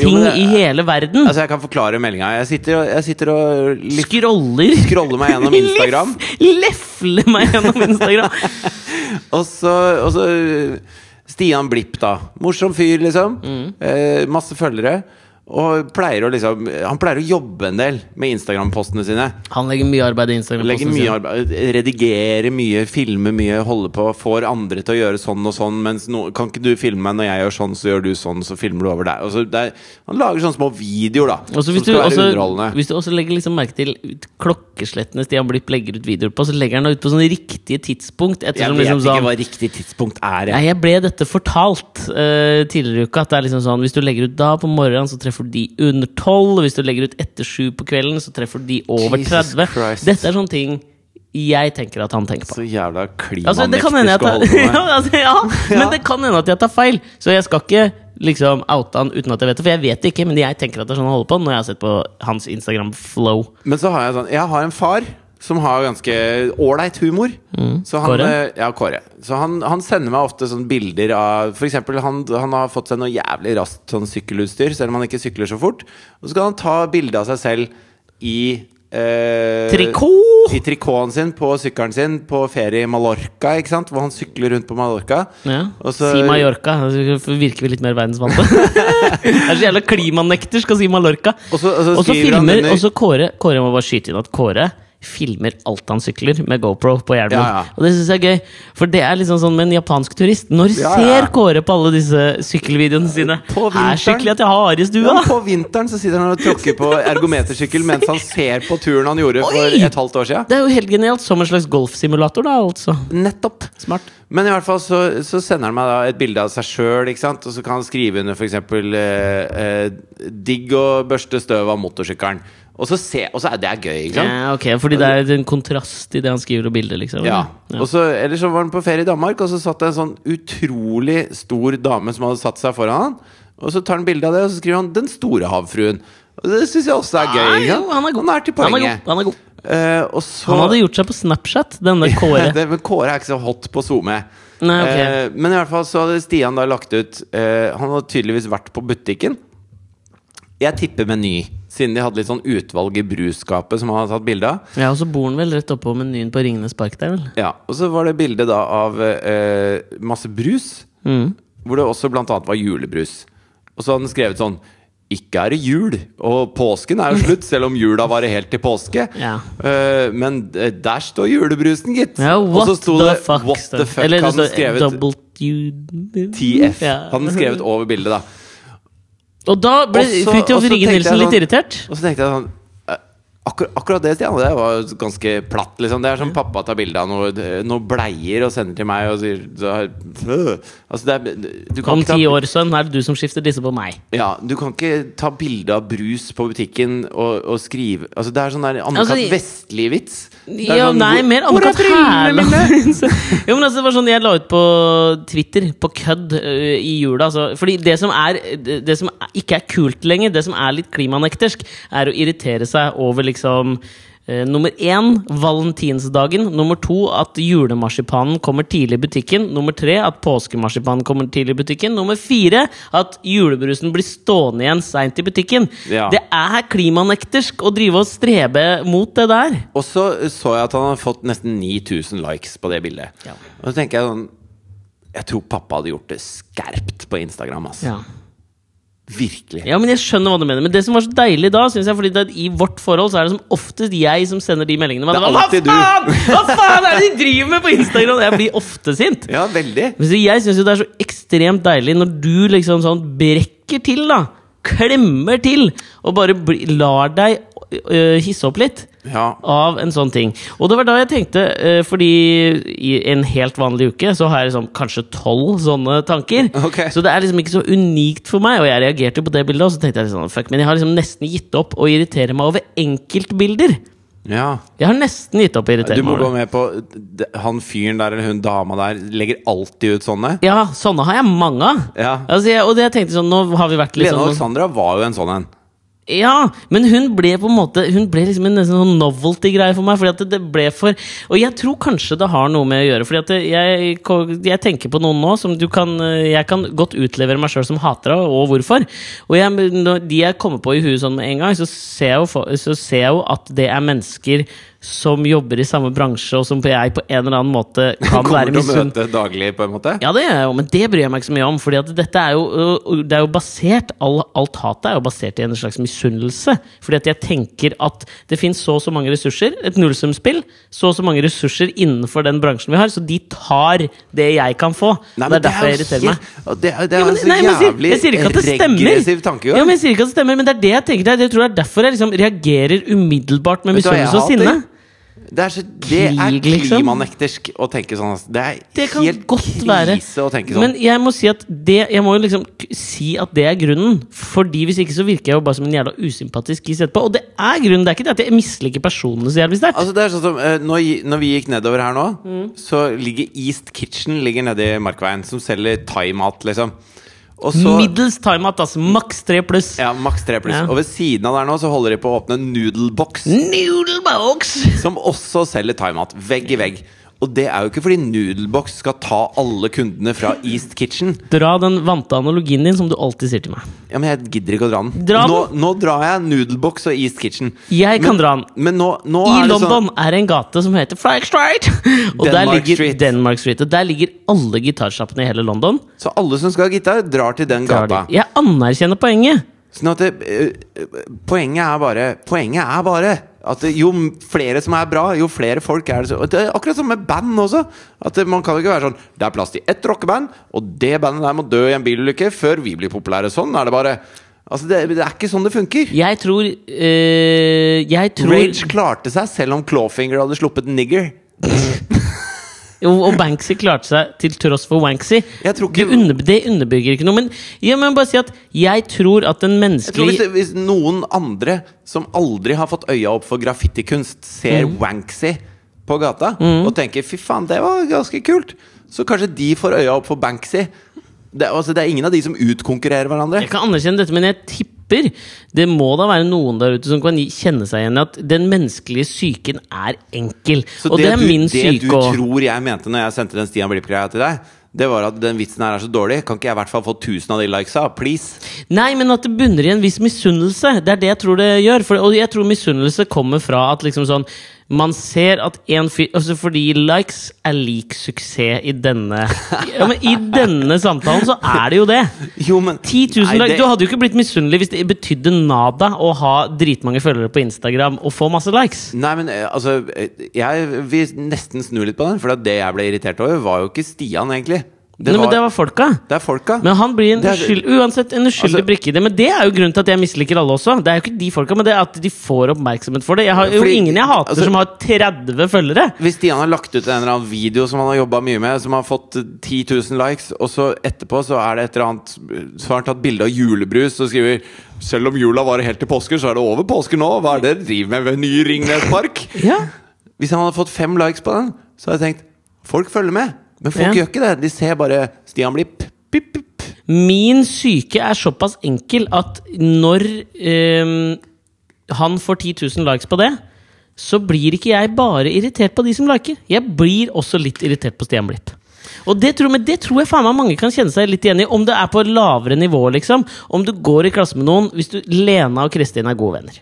[SPEAKER 2] Jo, det-
[SPEAKER 1] i hele verden.
[SPEAKER 2] Altså, jeg kan forklare meldinga. Jeg sitter og, jeg sitter og litt,
[SPEAKER 1] Scroller.
[SPEAKER 2] scroller meg gjennom Instagram.
[SPEAKER 1] Lef, Lefler meg gjennom Instagram.
[SPEAKER 2] Og så, og så Stian Blipp, da. Morsom fyr, liksom.
[SPEAKER 1] Mm.
[SPEAKER 2] Eh, masse følgere. Og pleier å liksom Han pleier å jobbe en del med Instagram-postene sine.
[SPEAKER 1] Han legger mye arbeid i
[SPEAKER 2] Instagram-postene mye arbeid, Redigerer mye, filmer mye, holder på. Får andre til å gjøre sånn og sånn. Mens no, kan ikke du filme meg når jeg gjør sånn, så gjør du sånn, så filmer du over der. Og så det er, han lager sånne små videoer, da.
[SPEAKER 1] Også,
[SPEAKER 2] som skal være
[SPEAKER 1] også,
[SPEAKER 2] underholdende.
[SPEAKER 1] hvis du også legger liksom merke til klokkeslettene Stian Blipp legger ut videoer på, så legger han det ut på sånne riktige tidspunkt.
[SPEAKER 2] Jeg vet
[SPEAKER 1] liksom
[SPEAKER 2] ikke
[SPEAKER 1] sånn
[SPEAKER 2] hva riktig tidspunkt er.
[SPEAKER 1] Nei,
[SPEAKER 2] Jeg.
[SPEAKER 1] jeg ble dette fortalt uh, tidligere i uka. At det er liksom sånn Hvis du legger ut da på morgenen, så treffer du de under tolv. Hvis du legger ut etter 7 på kvelden, så treffer de over 30. Dette er sånne ting jeg tenker at han tenker på.
[SPEAKER 2] Så jævla
[SPEAKER 1] Altså, tar,
[SPEAKER 2] skal holde på
[SPEAKER 1] ja,
[SPEAKER 2] med.
[SPEAKER 1] altså, ja, men det kan hende at jeg tar feil. Så jeg skal ikke liksom oute han uten at jeg vet det. For jeg vet det ikke, men jeg tenker at det er sånn han holder på når jeg har sett på hans Instagram-flow.
[SPEAKER 2] Men så har jeg sånn Jeg har en far som har ganske ålreit humor. så han,
[SPEAKER 1] Mm. Kåre?
[SPEAKER 2] eh, Ja, Kåre. Så han, han sender meg ofte sånne bilder av eksempel, han, han har fått seg noe jævlig raskt sånn sykkelutstyr, selv om han ikke sykler så fort. Og så kan han ta bilde av seg selv i eh,
[SPEAKER 1] Trikot!
[SPEAKER 2] I trikoten sin på sykkelen sin på ferie i Mallorca, ikke sant? hvor han sykler rundt på Mallorca.
[SPEAKER 1] Ja.
[SPEAKER 2] Så-
[SPEAKER 1] Si Mallorca. Så virker vi litt mer verdensvante. det er så jævla klimanekter skal si Mallorca.
[SPEAKER 2] Og så,
[SPEAKER 1] filmer Og så Kåre Kåre må bare skyte inn at Kåre filmer alt han sykler med GoPro på hjelmen.
[SPEAKER 2] Ja, ja.
[SPEAKER 1] Og det syns jeg er gøy, for det er liksom sånn med en japansk turist. Når
[SPEAKER 2] Ja,
[SPEAKER 1] ser Kåre på alle disse sykkelvideoene sine?
[SPEAKER 2] På
[SPEAKER 1] Her sykler jeg til Harestua!
[SPEAKER 2] Ja, på vinteren så sitter han og tråkker på ergometersykkel mens han ser på turen han gjorde for
[SPEAKER 1] Oi!
[SPEAKER 2] et halvt år siden.
[SPEAKER 1] Det er jo helt genialt. Som en slags golfsimulator, da, altså.
[SPEAKER 2] Nettopp.
[SPEAKER 1] Smart.
[SPEAKER 2] Men i hvert fall så, så sender han meg da et bilde av seg sjøl, og så kan han skrive under f.eks. Eh, eh, 'Digg å børste støv av motorsykkelen'. Og så, se, og så er det er gøy, ikke sant?
[SPEAKER 1] Ja, ok, Fordi det er en kontrast i det han skriver og bildet, liksom?
[SPEAKER 2] Ja. Og så, Eller så var han på ferie i Danmark, og så satt det en sånn utrolig stor dame som hadde satt seg foran han. Og så tar han bilde av det, og så skriver han 'Den store havfruen'. Og det syns jeg også er gøy.
[SPEAKER 1] Ah,
[SPEAKER 2] Ikke sant?
[SPEAKER 1] han er god.
[SPEAKER 2] Han er til
[SPEAKER 1] Han er
[SPEAKER 2] poenget.
[SPEAKER 1] god. Han er god.
[SPEAKER 2] Eh, og så
[SPEAKER 1] Han hadde gjort seg på Snapchat, denne Kåre.
[SPEAKER 2] det, men Kåre er ikke så hot på SoMe.
[SPEAKER 1] Nei, ok.
[SPEAKER 2] Eh, men i hvert fall så hadde Stian da lagt ut eh, Han hadde tydeligvis vært på butikken. Jeg tipper Meny, siden de hadde litt sånn utvalg i brusskapet som han hadde tatt bilde av.
[SPEAKER 1] Ja, og så bor han vel rett oppå menyen på Ringenes park der, vel?
[SPEAKER 2] Ja, Og så var det bilde da av eh, masse brus,
[SPEAKER 1] Mm.
[SPEAKER 2] hvor det også blant annet var julebrus. Og så hadde han skrevet sånn ikke er det jul, og påsken er jo slutt, selv om jula varer helt til påske.
[SPEAKER 1] Ja.
[SPEAKER 2] Uh, men eh, der står julebrusen, gitt!
[SPEAKER 1] Ja,
[SPEAKER 2] og så sto
[SPEAKER 1] the
[SPEAKER 2] det
[SPEAKER 1] fuck?
[SPEAKER 2] What the fuck
[SPEAKER 1] Eller
[SPEAKER 2] hadde skrevet TF. Hadde skrevet over bildet, da.
[SPEAKER 1] Og da ble Fridtjof
[SPEAKER 2] tenkte
[SPEAKER 1] Nilsen litt
[SPEAKER 2] sånn-
[SPEAKER 1] irritert.
[SPEAKER 2] Og så tenkte jeg sånn akkur Akkurat det, Stian, det var ganske platt. Liksom. Det er som pappa tar bilde av noe, noe bleier og sender til meg og sier så. Altså, er, du kan
[SPEAKER 1] Om
[SPEAKER 2] ta-
[SPEAKER 1] ti år, sønn, er det du som skifter disse på meg.
[SPEAKER 2] Ja, Du kan ikke ta bilde av brus på butikken og, og skrive Altså Det er sånn der Anne-Kat.
[SPEAKER 1] Altså,
[SPEAKER 2] Vestli-vits.
[SPEAKER 1] Ja,
[SPEAKER 2] sånn,
[SPEAKER 1] nei, mer
[SPEAKER 2] er
[SPEAKER 1] Anne-Kat. jo, men altså, det var sånn Jeg la ut på Twitter, på kødd, uh, i jula. Altså, fordi det som, er, det som ikke er kult lenger, det som er litt klimanektersk, er å irritere seg over liksom eh, nummer én, valentinsdagen. Nummer to, at julemarsipanen kommer tidlig i butikken. Nummer tre, at påskemarsipanen kommer tidlig i butikken. Nummer fire, at julebrusen blir stående igjen seint i butikken.
[SPEAKER 2] Ja.
[SPEAKER 1] Det er klimanektersk å drive og strebe mot det der.
[SPEAKER 2] Og så så jeg at han har fått nesten 9000 likes på det bildet.
[SPEAKER 1] Ja.
[SPEAKER 2] Og så tenker jeg sånn Jeg tror pappa hadde gjort det skerpt på Instagram. Altså.
[SPEAKER 1] Ja.
[SPEAKER 2] Virkelig.
[SPEAKER 1] Ja, men jeg skjønner hva du mener. Men det som var så deilig da, synes jeg, fordi det, i vårt forhold så er det som oftest jeg som sender de meldingene. Men,
[SPEAKER 2] Det er
[SPEAKER 1] hva faen! Hva faen er det de driver med på Instagram?! Jeg blir ofte sint.
[SPEAKER 2] Ja, veldig.
[SPEAKER 1] Men så jeg syns jo det er så ekstremt deilig når du liksom sånn brekker til, da. Klemmer til. Og bare bli, lar deg øh, hisse opp litt.
[SPEAKER 2] Ja.
[SPEAKER 1] Av en sånn ting. Og det var da jeg tenkte, øh, fordi i en helt vanlig uke så har jeg liksom kanskje tolv sånne tanker.
[SPEAKER 2] Okay.
[SPEAKER 1] Så det er liksom ikke så unikt for meg, og jeg reagerte på det bildet. Og så tenkte jeg liksom, fuck, men jeg har liksom nesten gitt opp å irritere meg over enkeltbilder.
[SPEAKER 2] Ja.
[SPEAKER 1] Jeg har nesten gitt opp å irritere meg.
[SPEAKER 2] Du må gå med på han fyren der eller hun dama der legger alltid ut sånne.
[SPEAKER 1] Ja, sånne har jeg mange av.
[SPEAKER 2] Ja.
[SPEAKER 1] Altså, og det jeg tenkte sånn, nå har vi vært litt
[SPEAKER 2] Lene
[SPEAKER 1] sånn
[SPEAKER 2] Alexandra var jo en sånn en.
[SPEAKER 1] Ja, men hun ble på en måte Hun ble liksom en sånn novelty-greie for meg. Fordi at det, ble for Og jeg tror kanskje det har noe med å gjøre. Fordi at jeg, jeg tenker på noen nå som du kan Jeg kan godt utlevere meg sjøl som hater det, og hvorfor. Og jeg, de jeg kommer på i huet sånn med en gang, så ser jeg jo, så ser jeg jo at det er mennesker som jobber i samme bransje, og som jeg på en eller annen måte kan
[SPEAKER 2] Kommer
[SPEAKER 1] være
[SPEAKER 2] til å møte daglig, på en måte.
[SPEAKER 1] Ja, det gjør jeg jo, men det bryr jeg meg ikke så mye om. Fordi at dette er jo, øh, det er jo basert all, Alt hatet er jo basert i en slags misunnelse. Fordi at jeg tenker at det finnes så og så mange ressurser, et nullsumspill, så og så mange ressurser innenfor den bransjen vi har, så de tar det jeg kan få.
[SPEAKER 2] Nei,
[SPEAKER 1] det er derfor jeg irriterer meg.
[SPEAKER 2] Det er, det er
[SPEAKER 1] Ja, men,
[SPEAKER 2] så
[SPEAKER 1] nei, men jeg, sier,
[SPEAKER 2] jævlig
[SPEAKER 1] jeg sier
[SPEAKER 2] regressiv tankegang.
[SPEAKER 1] Ja, men jeg sier ikke at det stemmer, men det er det jeg tenker. Det er- Jeg tror det er derfor jeg liksom reagerer umiddelbart med
[SPEAKER 2] du
[SPEAKER 1] misunnelse og sinne.
[SPEAKER 2] Det er, så, det er
[SPEAKER 1] liksom.
[SPEAKER 2] klimanektersk å tenke sånn. altså. Det er
[SPEAKER 1] Det kan
[SPEAKER 2] helt
[SPEAKER 1] godt
[SPEAKER 2] krise
[SPEAKER 1] være.
[SPEAKER 2] å tenke sånn.
[SPEAKER 1] Men jeg må si at det Jeg må jo liksom si at det er grunnen. Fordi hvis ikke så virker jeg jo bare som en jævla usympatisk gis etterpå. Og det er grunnen. Det er ikke det at jeg misliker personene så jævlig sterkt.
[SPEAKER 2] Altså det er sånn som eh, når, når vi gikk nedover her nå,
[SPEAKER 1] Mm.
[SPEAKER 2] så ligger East Kitchen ligger nede i Markveien, som selger thaimat, liksom. Så
[SPEAKER 1] Middels timeout, altså. Maks tre pluss.
[SPEAKER 2] Ja, maks tre pluss.
[SPEAKER 1] Ja.
[SPEAKER 2] Og ved siden av der nå så holder de på å åpne Noodlebox,
[SPEAKER 1] Noodlebox!
[SPEAKER 2] som også selger thaimat. Vegg i vegg. Og det er jo ikke fordi Noodlebox skal ta alle kundene fra East Kitchen.
[SPEAKER 1] Dra den vante analogien din som du alltid sier til meg.
[SPEAKER 2] Ja, Men jeg gidder ikke å dra den.
[SPEAKER 1] Dra den.
[SPEAKER 2] Nå, nå drar jeg Noodlebox og East Kitchen.
[SPEAKER 1] Jeg kan
[SPEAKER 2] Men-
[SPEAKER 1] dra den.
[SPEAKER 2] Men nå, nå
[SPEAKER 1] I
[SPEAKER 2] er
[SPEAKER 1] London
[SPEAKER 2] sånn
[SPEAKER 1] er det en gate som heter Flag Street. Og der
[SPEAKER 2] Denmark
[SPEAKER 1] ligger
[SPEAKER 2] Street.
[SPEAKER 1] Denmark Street. Og der ligger alle gitarsjappene i hele London.
[SPEAKER 2] Så alle som skal ha gitar, drar til den
[SPEAKER 1] drar
[SPEAKER 2] gata.
[SPEAKER 1] de- Jeg anerkjenner poenget.
[SPEAKER 2] Sånn at det, øh, øh, poenget er bare Poenget er bare at jo flere som er bra, jo flere folk er det så Det er akkurat som med band også. At Man kan ikke være sånn Det er plass til ett rockeband, og det bandet der må dø i en bilulykke før vi blir populære. Sånn er det bare. Altså det, det er ikke sånn det funker.
[SPEAKER 1] Jeg tror øh, Jeg tror
[SPEAKER 2] Rage klarte seg selv om Clawfinger hadde sluppet Nigger.
[SPEAKER 1] Jo, og Banksy klarte seg til tross for Wanksy.
[SPEAKER 2] Jeg tror
[SPEAKER 1] Det,
[SPEAKER 2] ikke
[SPEAKER 1] under, det underbygger ikke noe. Men jeg må bare si at jeg tror at
[SPEAKER 2] en menneskelig hvis, hvis noen andre som aldri har fått øya opp for graffitikunst, ser
[SPEAKER 1] Mm.
[SPEAKER 2] Wanksy på gata og tenker 'fy faen, det var ganske kult', så kanskje de får øya opp for Banksy. Det, altså, det er ingen av de som utkonkurrerer hverandre.
[SPEAKER 1] Jeg kan anerkjenne dette, men jeg tipper det må da være noen der ute som kan kjenne seg igjen i at den menneskelige psyken er enkel.
[SPEAKER 2] Så
[SPEAKER 1] og det, er
[SPEAKER 2] du,
[SPEAKER 1] min
[SPEAKER 2] det du tror jeg mente når jeg sendte den Stian Blipp-greia til deg, det var at den vitsen her er så dårlig. Kan ikke jeg i hvert fall få 1000 av de likesa? Please.
[SPEAKER 1] Nei, men at det bunner i en viss misunnelse. Det er det jeg tror det gjør. For, og jeg tror misunnelse kommer fra at liksom sånn man ser at en fyr altså Fordi likes er lik suksess i denne ja, men I denne samtalen så er det jo det.
[SPEAKER 2] Jo, men
[SPEAKER 1] 10 000
[SPEAKER 2] Nei,
[SPEAKER 1] likes. Du hadde jo ikke blitt misunnelig hvis det betydde nada å ha dritmange følgere på Instagram og få masse likes.
[SPEAKER 2] Nei, men eh, altså eh, Jeg vil nesten snu litt på den, for det jeg ble irritert over, var jo ikke Stian, egentlig. Det,
[SPEAKER 1] Nei, men det var folka.
[SPEAKER 2] det er folka.
[SPEAKER 1] Men han blir en
[SPEAKER 2] er-
[SPEAKER 1] uskyld, uansett en uskyldig
[SPEAKER 2] Altså-
[SPEAKER 1] brikke i det. Men det er jo grunnen til at jeg misliker alle også. Det er jo ikke de folka, men det er at de får oppmerksomhet for det. Jeg har jo
[SPEAKER 2] Fordi-
[SPEAKER 1] ingen jeg hater
[SPEAKER 2] altså-
[SPEAKER 1] som har 30 følgere.
[SPEAKER 2] Hvis Stian har lagt ut en eller annen video som han har jobba mye med, som har fått 10 000 likes, og så etterpå så er det et eller annet Så har han tatt bilde av julebrus og skriver selv om jula varer helt til påske, så er det over påske nå. Hva er det dere driver med ved ny Ringnes Park?
[SPEAKER 1] Ja.
[SPEAKER 2] Hvis han hadde fått fem likes på den, så hadde jeg tenkt folk følger med. Men folk
[SPEAKER 1] Ja.
[SPEAKER 2] gjør ikke det. De ser bare Stian Blipp. Pip, pip.
[SPEAKER 1] Min syke er såpass enkel at når ehm, han får 10 000 likes på det, så blir ikke jeg bare irritert på de som liker. Jeg blir også litt irritert på Stian Blipp. Og det tror, det tror jeg faen meg mange kan kjenne seg litt igjen i. Om det er på et lavere nivå, liksom. Om du går i klasse med noen Hvis du, Lena og Kristin er gode venner.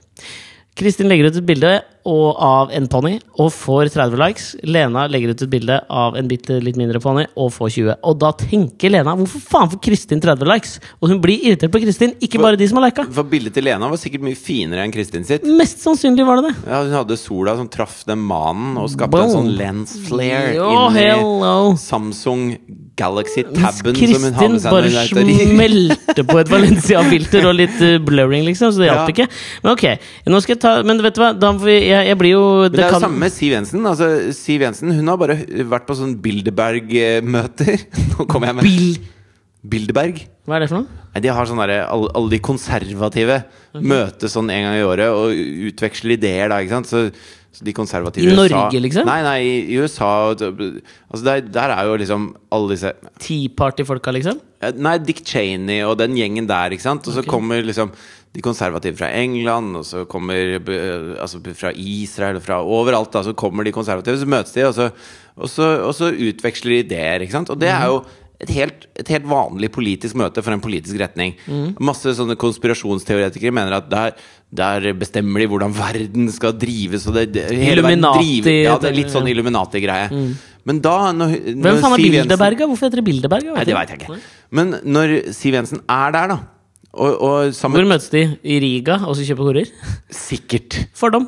[SPEAKER 1] Kristin legger ut et bilde og, av en ponni og får 30 likes. Lena legger ut et bilde av en bitte litt mindre ponni og får 20. Og da tenker Lena hvorfor faen får Kristin 30 likes? Og hun blir irritert på Kristin, ikke bare de som har lika.
[SPEAKER 2] For bildet til Lena var sikkert mye finere enn Kristin sitt.
[SPEAKER 1] Mest sannsynlig var det det.
[SPEAKER 2] Ja, Hun hadde sola som traff den manen og skapte
[SPEAKER 1] Boom.
[SPEAKER 2] en sånn lens flare
[SPEAKER 1] oh,
[SPEAKER 2] inni
[SPEAKER 1] hello.
[SPEAKER 2] Samsung Galaxy
[SPEAKER 1] Taben
[SPEAKER 2] Tabben som hun har
[SPEAKER 1] Kristin
[SPEAKER 2] med seg
[SPEAKER 1] bare
[SPEAKER 2] smelter er
[SPEAKER 1] smelte på et Valencia-filter og litt eh, blurring, liksom, så det hjalp
[SPEAKER 2] Ja.
[SPEAKER 1] ikke. Men ok, nå skal jeg ta Men vet du hva, da får vi, jeg, jeg blir jo
[SPEAKER 2] Men det er jo
[SPEAKER 1] kan-
[SPEAKER 2] samme med Siv Jensen. Altså, Siv Jensen hun har bare vært på sånn Bilderberg-møter. Nå kommer jeg med
[SPEAKER 1] Bil...
[SPEAKER 2] Bilderberg.
[SPEAKER 1] Hva er det for noe?
[SPEAKER 2] Nei, De har sånn derre alle, alle de konservative møtes sånn en gang i året og utveksler ideer, da, ikke sant. Så de konservative
[SPEAKER 1] I
[SPEAKER 2] USA
[SPEAKER 1] Norge, liksom?
[SPEAKER 2] Nei, nei, i USA altså der, der er jo liksom alle disse
[SPEAKER 1] Tea Party-folka, liksom?
[SPEAKER 2] Nei, Dick Cheney og den gjengen der, ikke sant? Og så
[SPEAKER 1] okay.
[SPEAKER 2] kommer liksom de konservative fra England, og så kommer eh, altså fra Israel, fra overalt, da, så kommer de konservative, så møtes de, og så, og så, og så utveksler de ideer, ikke sant? Og det er jo et helt, et helt vanlig politisk møte for en politisk retning. Masse sånne konspirasjonsteoretikere mener at der, der bestemmer de hvordan verden skal drives, og det, det hele verden driver- Ja, det er litt sånn Illuminati-greie. Men da når, når
[SPEAKER 1] Hvem faen er Bilderberga? Hvorfor heter det Bilderberga?
[SPEAKER 2] Nei, det veit jeg ikke. Men når Siv Jensen er der, da og, og
[SPEAKER 1] Hvor møtes de? I Riga, og så kjøper horer?
[SPEAKER 2] Sikkert.
[SPEAKER 1] Fordom.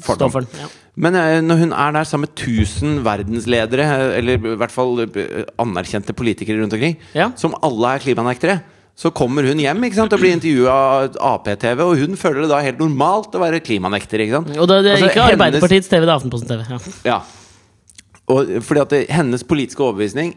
[SPEAKER 2] Fordom.
[SPEAKER 1] Den. Ja.
[SPEAKER 2] Men eh, når hun er der sammen med 1000 verdensledere, eh, eller i hvert fall eh, anerkjente politikere rundt omkring,
[SPEAKER 1] Ja.
[SPEAKER 2] som alle er klimanektere, så kommer hun hjem ikke sant, og blir intervjua av Ap-TV, og hun føler det da helt normalt å være klimanekter. Ikke sant?
[SPEAKER 1] Og det, det er
[SPEAKER 2] Altså,
[SPEAKER 1] ikke Arbeiderpartiets TV, det er Aftenposten TV. Ja.
[SPEAKER 2] Ja. Og fordi at det, hennes politiske overbevisning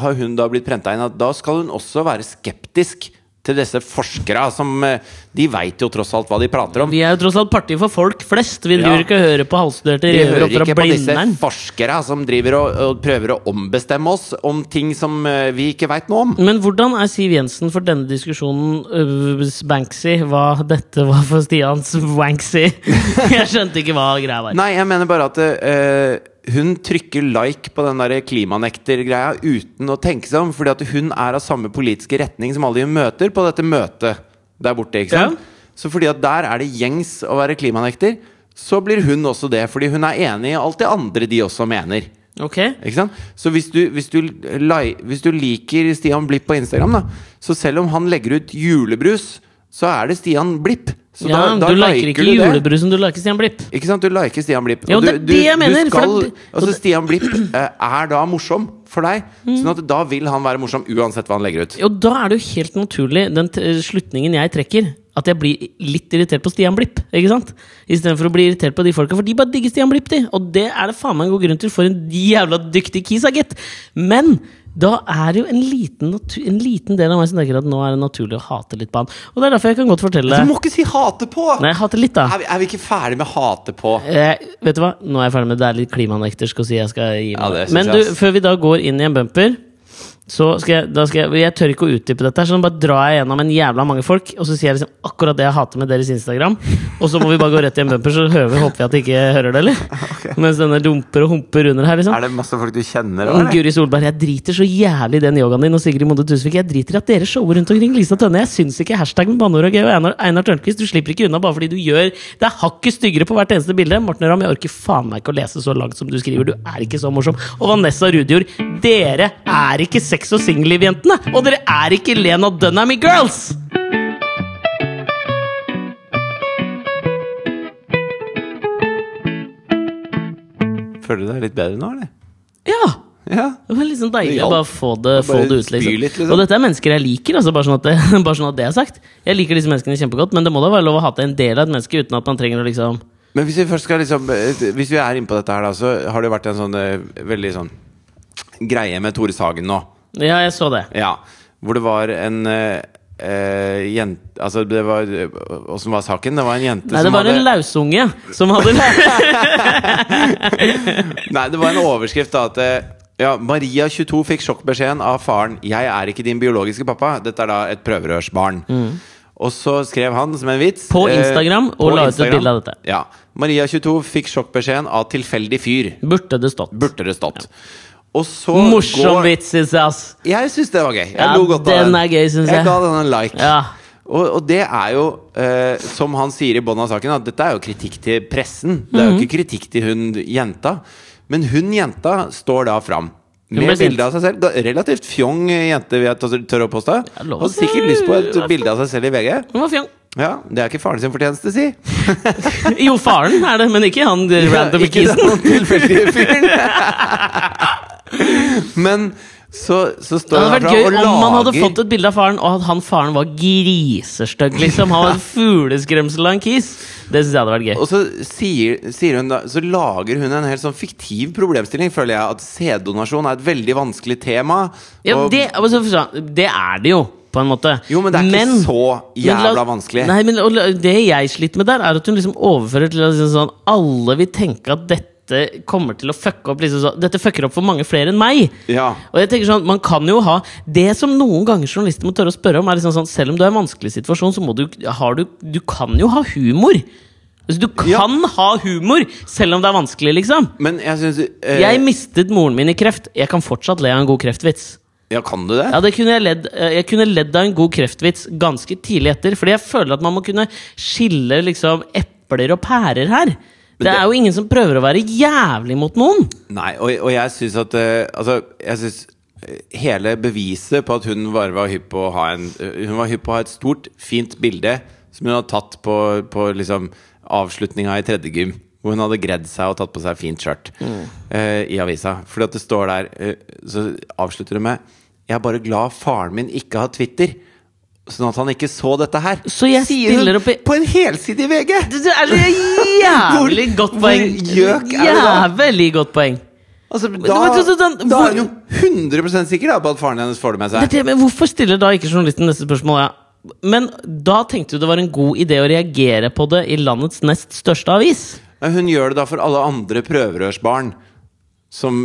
[SPEAKER 2] har hun da blitt prenta inn at da skal hun også være skeptisk til disse forskere som eh, De veit jo tross alt hva de prater om.
[SPEAKER 1] Vi er jo tross alt parti for folk flest. Vi
[SPEAKER 2] Ja.
[SPEAKER 1] ikke og hører på halvstuderte
[SPEAKER 2] Vi
[SPEAKER 1] røvere
[SPEAKER 2] hører
[SPEAKER 1] opp fra
[SPEAKER 2] ikke på disse forskerne som driver og, og prøver å ombestemme oss om ting som eh, vi ikke veit noe om.
[SPEAKER 1] Men hvordan er Siv Jensen for denne diskusjonen uh, Banksy? Hva dette var for Stians Wanksy? Jeg skjønte ikke hva greia var.
[SPEAKER 2] Nei, jeg mener bare at eh, hun trykker like på den klimanektergreia uten å tenke seg om, fordi at hun er av samme politiske retning som alle hun møter på dette møtet der borte. ikke sant? Så fordi at der er det gjengs å være klimanekter, så blir hun også det. Fordi hun er enig i alt det andre de også mener.
[SPEAKER 1] Okay.
[SPEAKER 2] Ikke sant? Så hvis du, hvis, du, hvis du liker Stian Blipp på Instagram, da, så selv om han legger ut julebrus, så er det Stian Blipp. Så
[SPEAKER 1] ja,
[SPEAKER 2] da, da
[SPEAKER 1] Du liker ikke
[SPEAKER 2] du
[SPEAKER 1] julebrusen, du liker Stian Blipp.
[SPEAKER 2] Ikke sant? Du liker Stian Blipp.
[SPEAKER 1] Ja,
[SPEAKER 2] og
[SPEAKER 1] det er det jeg mener,
[SPEAKER 2] Du skal, altså Stian Blipp eh, er da morsom for deg.
[SPEAKER 1] Mm.
[SPEAKER 2] Sånn at da vil han være morsom uansett hva han legger ut.
[SPEAKER 1] Og da er det jo helt naturlig, den slutningen jeg trekker, at jeg blir litt irritert på Stian Blipp. ikke sant? Istedenfor å bli irritert på de folka, for de bare digger Stian Blipp, de. Og det er det faen meg en god grunn til, for en jævla dyktig kis, gitt. Men da er det jo en liten, en liten del av meg som tenker at nå er det naturlig å hate litt på han. Og det er derfor jeg kan godt fortelle
[SPEAKER 2] Du må ikke si 'hate på'!
[SPEAKER 1] Nei, hate litt, da.
[SPEAKER 2] Er, vi, er vi ikke ferdig med 'hate på'?
[SPEAKER 1] Eh, vet du hva? Nå er jeg ferdig med det. Det er litt klimanektersk å si jeg skal gi meg.
[SPEAKER 2] Ja,
[SPEAKER 1] Men du, før vi da går inn i en bumper så skal jeg, da skal jeg, jeg tør ikke å utdype dette, så nå bare drar jeg gjennom en jævla mange folk, og så sier jeg liksom akkurat det jeg hater med deres Instagram. Og så må vi bare gå rett i en bumper, så hører vi, håper vi at de ikke hører det, eller? Mens denne dumper og humper under her, liksom.
[SPEAKER 2] Er det masse folk du kjenner? Eller?
[SPEAKER 1] Guri Solberg, jeg driter så jævlig i den yogaen din og Sigrid Monde Tusvik. Jeg driter i at dere shower rundt omkring Lisa Tønne. Jeg syns ikke hashtag med banneord og gøy og Einar, Einar Tørnquist. Du slipper ikke unna bare fordi du gjør Det er hakket styggere på hvert eneste bilde. Morten Ramm, jeg orker faen meg ikke å lese så langt som du skriver. Du er ikke så morsom. Og Vanessa Rudjord, dere er ikke sex- og singelliv-jentene! Og dere er ikke Lena Dunham i Girls!
[SPEAKER 2] Føler du deg litt bedre nå, eller?
[SPEAKER 1] Ja!
[SPEAKER 2] Ja.
[SPEAKER 1] Det var sånn deilig å bare få det, få det ut. Liksom.
[SPEAKER 2] litt, liksom.
[SPEAKER 1] Og dette er mennesker jeg liker, altså, bare, sånn at det, bare sånn at det er sagt. Jeg liker disse menneskene kjempegodt, men det må da være lov å hate en del av et menneske uten at man trenger å liksom
[SPEAKER 2] Men hvis vi først skal liksom eh, Hvis vi er inne på dette her, da, så har det jo vært en sånn eh, veldig sånn greie med Tore Sagen nå.
[SPEAKER 1] Ja, jeg så det.
[SPEAKER 2] Ja. Hvor det var en uh, jente Altså, det var Åssen var saken? Det var en jente
[SPEAKER 1] Nei, det
[SPEAKER 2] som
[SPEAKER 1] var en lausunge som hadde
[SPEAKER 2] Nei, det var en overskrift da at eh, ja, Maria 22 fikk sjokkbeskjeden av faren 'Jeg er ikke din biologiske pappa'. Dette er da et prøverørsbarn. Og så skrev han som en vits
[SPEAKER 1] På På
[SPEAKER 2] eh,
[SPEAKER 1] Instagram og
[SPEAKER 2] på
[SPEAKER 1] la ut et bilde av dette.
[SPEAKER 2] Ja. Maria 22 fikk sjokkbeskjeden av tilfeldig fyr.
[SPEAKER 1] Burde det stått.
[SPEAKER 2] Burde det stått. Og så
[SPEAKER 1] Morsom
[SPEAKER 2] går-
[SPEAKER 1] vits, synes jeg, ass.
[SPEAKER 2] Jeg syns det var gøy. Jeg
[SPEAKER 1] Ja,
[SPEAKER 2] lo godt av
[SPEAKER 1] den er gøy, synes jeg.
[SPEAKER 2] Jeg ga den en like.
[SPEAKER 1] Ja.
[SPEAKER 2] Og, og det er jo, eh, som han sier i bånn av saken, at dette er jo kritikk til pressen. Det er jo
[SPEAKER 1] Mhm.
[SPEAKER 2] ikke kritikk til hun jenta. Men hun jenta står da fram. Med bilde av seg selv. Relativt fjong jente, vil jeg tørre å påstå. Hadde sikkert lyst på et bilde av seg selv i VG.
[SPEAKER 1] Hun var fjong.
[SPEAKER 2] Ja, Det er ikke faren sin fortjeneste, si.
[SPEAKER 1] Jo, faren er det, men ikke han random ja,
[SPEAKER 2] ikke
[SPEAKER 1] kisen.
[SPEAKER 2] den tilfeldige fyren. Men så, så
[SPEAKER 1] Det hadde vært gøy om man hadde fått et bilde av faren, og at han faren var grisestygg, liksom. Han var en fugleskremsel av en kis. Det syns jeg hadde vært gøy.
[SPEAKER 2] Og så sier, sier hun da Så lager hun en helt sånn fiktiv problemstilling, føler jeg. At sæddonasjon er et veldig vanskelig tema.
[SPEAKER 1] Ja,
[SPEAKER 2] og,
[SPEAKER 1] det, altså, sånn, det er det jo. på en måte.
[SPEAKER 2] Jo, men det er ikke så jævla
[SPEAKER 1] la-
[SPEAKER 2] vanskelig.
[SPEAKER 1] Nei, men Det jeg sliter med der, er at hun liksom overfører til at liksom sånn Alle vil tenke at dette kommer til å fucke opp liksom så, Dette fucker opp for mange flere enn meg.
[SPEAKER 2] Ja.
[SPEAKER 1] Og jeg tenker sånn, man kan jo ha Det som noen ganger journalister må tørre å spørre om, er liksom sånn Selv om du er i en vanskelig situasjon, så må du, har du Du kan jo ha humor. Altså, du
[SPEAKER 2] Ja.
[SPEAKER 1] kan ha humor selv om det er vanskelig, liksom.
[SPEAKER 2] Men jeg synes eh,
[SPEAKER 1] Jeg mistet moren min i kreft. Jeg kan fortsatt le av en god kreftvits.
[SPEAKER 2] Ja, kan du det?
[SPEAKER 1] Ja, det kunne jeg, ledd, eh, jeg kunne ledd av en god kreftvits ganske tidlig etter. Fordi jeg føler at man må kunne skille liksom epler og pærer her. Det
[SPEAKER 2] det-
[SPEAKER 1] er jo ingen som prøver å være jævlig mot noen.
[SPEAKER 2] Nei, og, og jeg syns at uh, Altså, jeg syns hele beviset på at hun bare var hypp på å ha en eh, Hun var hypp på å ha et stort, fint bilde som hun hadde tatt på, på liksom avslutninga i tredje gym. Hvor hun hadde gredd seg og tatt på seg fint skjørt eh, i avisa. Fordi at det står der uh, Så avslutter hun med Jeg er bare glad faren min ikke har Twitter. Sånn at han ikke så dette her.
[SPEAKER 1] Så jeg
[SPEAKER 2] Sier
[SPEAKER 1] stiller opp i-
[SPEAKER 2] på en helside i VG!
[SPEAKER 1] Det det er jævlig godt poeng.
[SPEAKER 2] gjøk er det da?
[SPEAKER 1] Jævlig godt poeng.
[SPEAKER 2] Altså, da, da er hun jo 100 sikker da, på at faren hennes får det med seg.
[SPEAKER 1] det, men hvorfor stiller da ikke journalisten neste spørsmål? Ja? Men da tenkte du det var en god idé å reagere på det i landets nest største avis.
[SPEAKER 2] Men Hun gjør det da for alle andre prøverørsbarn som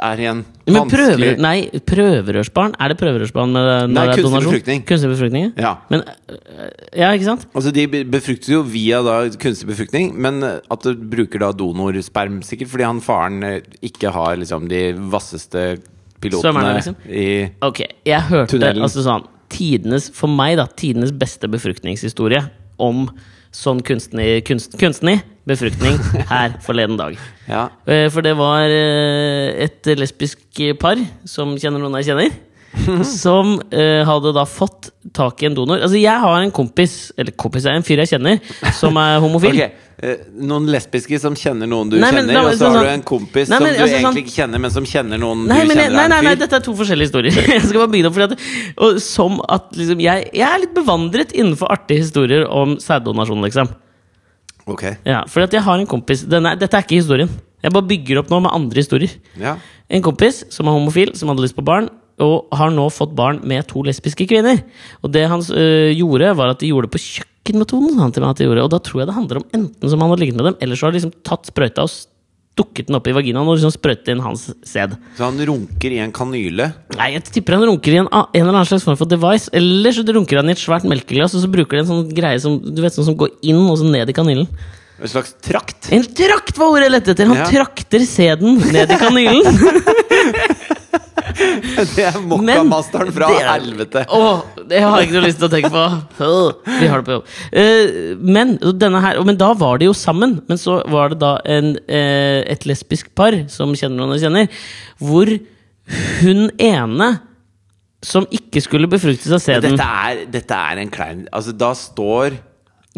[SPEAKER 2] er i en
[SPEAKER 1] Men prøver,
[SPEAKER 2] vanskelig
[SPEAKER 1] nei, prøverørsbarn? Er det prøverørsbarn med, når
[SPEAKER 2] Nei,
[SPEAKER 1] det er
[SPEAKER 2] kunstig
[SPEAKER 1] donasjon?
[SPEAKER 2] befruktning.
[SPEAKER 1] Kunstig befruktning?
[SPEAKER 2] Ja.
[SPEAKER 1] Men, øh, ja, ikke sant?
[SPEAKER 2] Altså De befruktes jo via da kunstig befruktning, men at du bruker da donorsperm, sikkert fordi han faren eh, ikke har liksom de vasseste pilotene
[SPEAKER 1] Svømmerne, liksom?
[SPEAKER 2] i
[SPEAKER 1] Ok, jeg hørte
[SPEAKER 2] Tunnelen.
[SPEAKER 1] altså sånn tidenes, For meg, da, tidenes beste befruktningshistorie om sånn kunstner, kunst, kunstner befruktning her forleden dag.
[SPEAKER 2] Ja.
[SPEAKER 1] Eh, For det var eh, et lesbisk par som kjenner noen jeg kjenner. Som eh, hadde da fått tak i en donor. Altså Jeg har en kompis, eller kompis er en fyr jeg kjenner, som er homofil.
[SPEAKER 2] Okay. Noen lesbiske som kjenner noen du
[SPEAKER 1] Nei, men
[SPEAKER 2] kjenner, og så har
[SPEAKER 1] sånn-
[SPEAKER 2] du en kompis
[SPEAKER 1] Nei, men
[SPEAKER 2] som du
[SPEAKER 1] altså,
[SPEAKER 2] egentlig
[SPEAKER 1] sånn-
[SPEAKER 2] ikke kjenner, men som kjenner noen
[SPEAKER 1] Nei,
[SPEAKER 2] du kjenner
[SPEAKER 1] nei, nei, nei, dette er to forskjellige historier. Jeg skal bare begynne fordi at, og Som at liksom, jeg, jeg er litt bevandret innenfor artige historier om sæddonasjon, liksom.
[SPEAKER 2] Ok,
[SPEAKER 1] Ja, for at jeg har en kompis denne, Dette er ikke historien. Jeg bare bygger opp nå med andre historier.
[SPEAKER 2] ja
[SPEAKER 1] En kompis som er homofil, som hadde lyst på barn, og har nå fått barn med to lesbiske kvinner. Og det han øh, gjorde, var at de gjorde det på kjøkkenmetoden. Han til meg at de gjorde. Og da tror jeg det handler om enten som han hadde ligget med dem, eller så har de liksom tatt sprøyta og stukket den opp i vaginaen og liksom sprøytet inn hans sæd.
[SPEAKER 2] Så han runker i en kanyle.
[SPEAKER 1] Nei, jeg tipper han runker i en, en eller annen slags form for device. Eller så runker han i et svært melkeglass, og så bruker de en sånn greie som du vet, sånn som går inn og så ned i kanylen.
[SPEAKER 2] En slags trakt.
[SPEAKER 1] En trakt var ordet jeg lette etter! Han
[SPEAKER 2] Ja.
[SPEAKER 1] trakter sæden ned i kanylen.
[SPEAKER 2] Det er
[SPEAKER 1] Men
[SPEAKER 2] mokkamasteren fra
[SPEAKER 1] det er-
[SPEAKER 2] helvete.
[SPEAKER 1] Åh, det har jeg ikke noe lyst til å tenke på. Vi har det på jobb. Eh, men, denne her, men da var de jo sammen. Men så var det da en, eh, et lesbisk par som kjenner og kjenner, hvor hun ene som ikke skulle befruktes seg sæden
[SPEAKER 2] Dette er, dette er en klein Altså, da står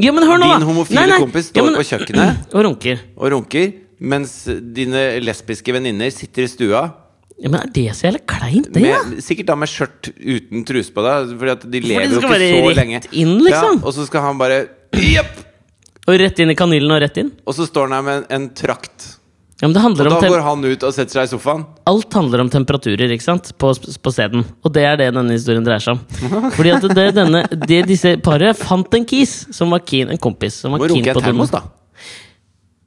[SPEAKER 1] ja, men nå.
[SPEAKER 2] Din homofile kompis står på kjøkkenet.
[SPEAKER 1] Og runker.
[SPEAKER 2] og runker, mens dine lesbiske venninner sitter i stua.
[SPEAKER 1] Ja, men Er det så jævlig kleint, det?
[SPEAKER 2] Med,
[SPEAKER 1] Ja?
[SPEAKER 2] Sikkert da med skjørt uten truse på deg, Fordi at de lever jo ikke så lenge.
[SPEAKER 1] inn, liksom.
[SPEAKER 2] Ja, og så skal han bare Jepp!
[SPEAKER 1] Og rett inn i kanylen og rett inn?
[SPEAKER 2] Og så står han her med en, en trakt.
[SPEAKER 1] Ja, men det
[SPEAKER 2] Og da går han ut og setter seg i sofaen.
[SPEAKER 1] Alt handler om temperaturer ikke sant? På, på stedet. Og det er det denne historien dreier seg om. Fordi at det, denne, det, disse paret fant en kis som var keen, en kompis som var
[SPEAKER 2] Må
[SPEAKER 1] keen på
[SPEAKER 2] termos, da.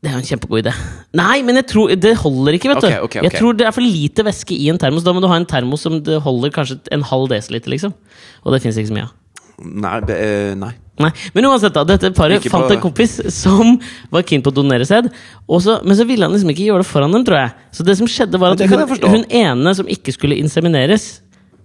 [SPEAKER 1] Det er jo en kjempegod idé. Nei, men jeg tror, det holder ikke, vet du.
[SPEAKER 2] okay, okay, okay.
[SPEAKER 1] Jeg tror det er for lite væske i en termos. Da må du ha en termos som det holder kanskje en halv desiliter, liksom. Og det fins ikke så mye av.
[SPEAKER 2] Nei, eh, nei.
[SPEAKER 1] Nei, Men uansett, da. Dette paret fant en kompis som var keen på å donere sæd. Men så ville han liksom ikke gjøre det foran dem, tror jeg. Så det som skjedde var at hun, hun ene som ikke skulle insemineres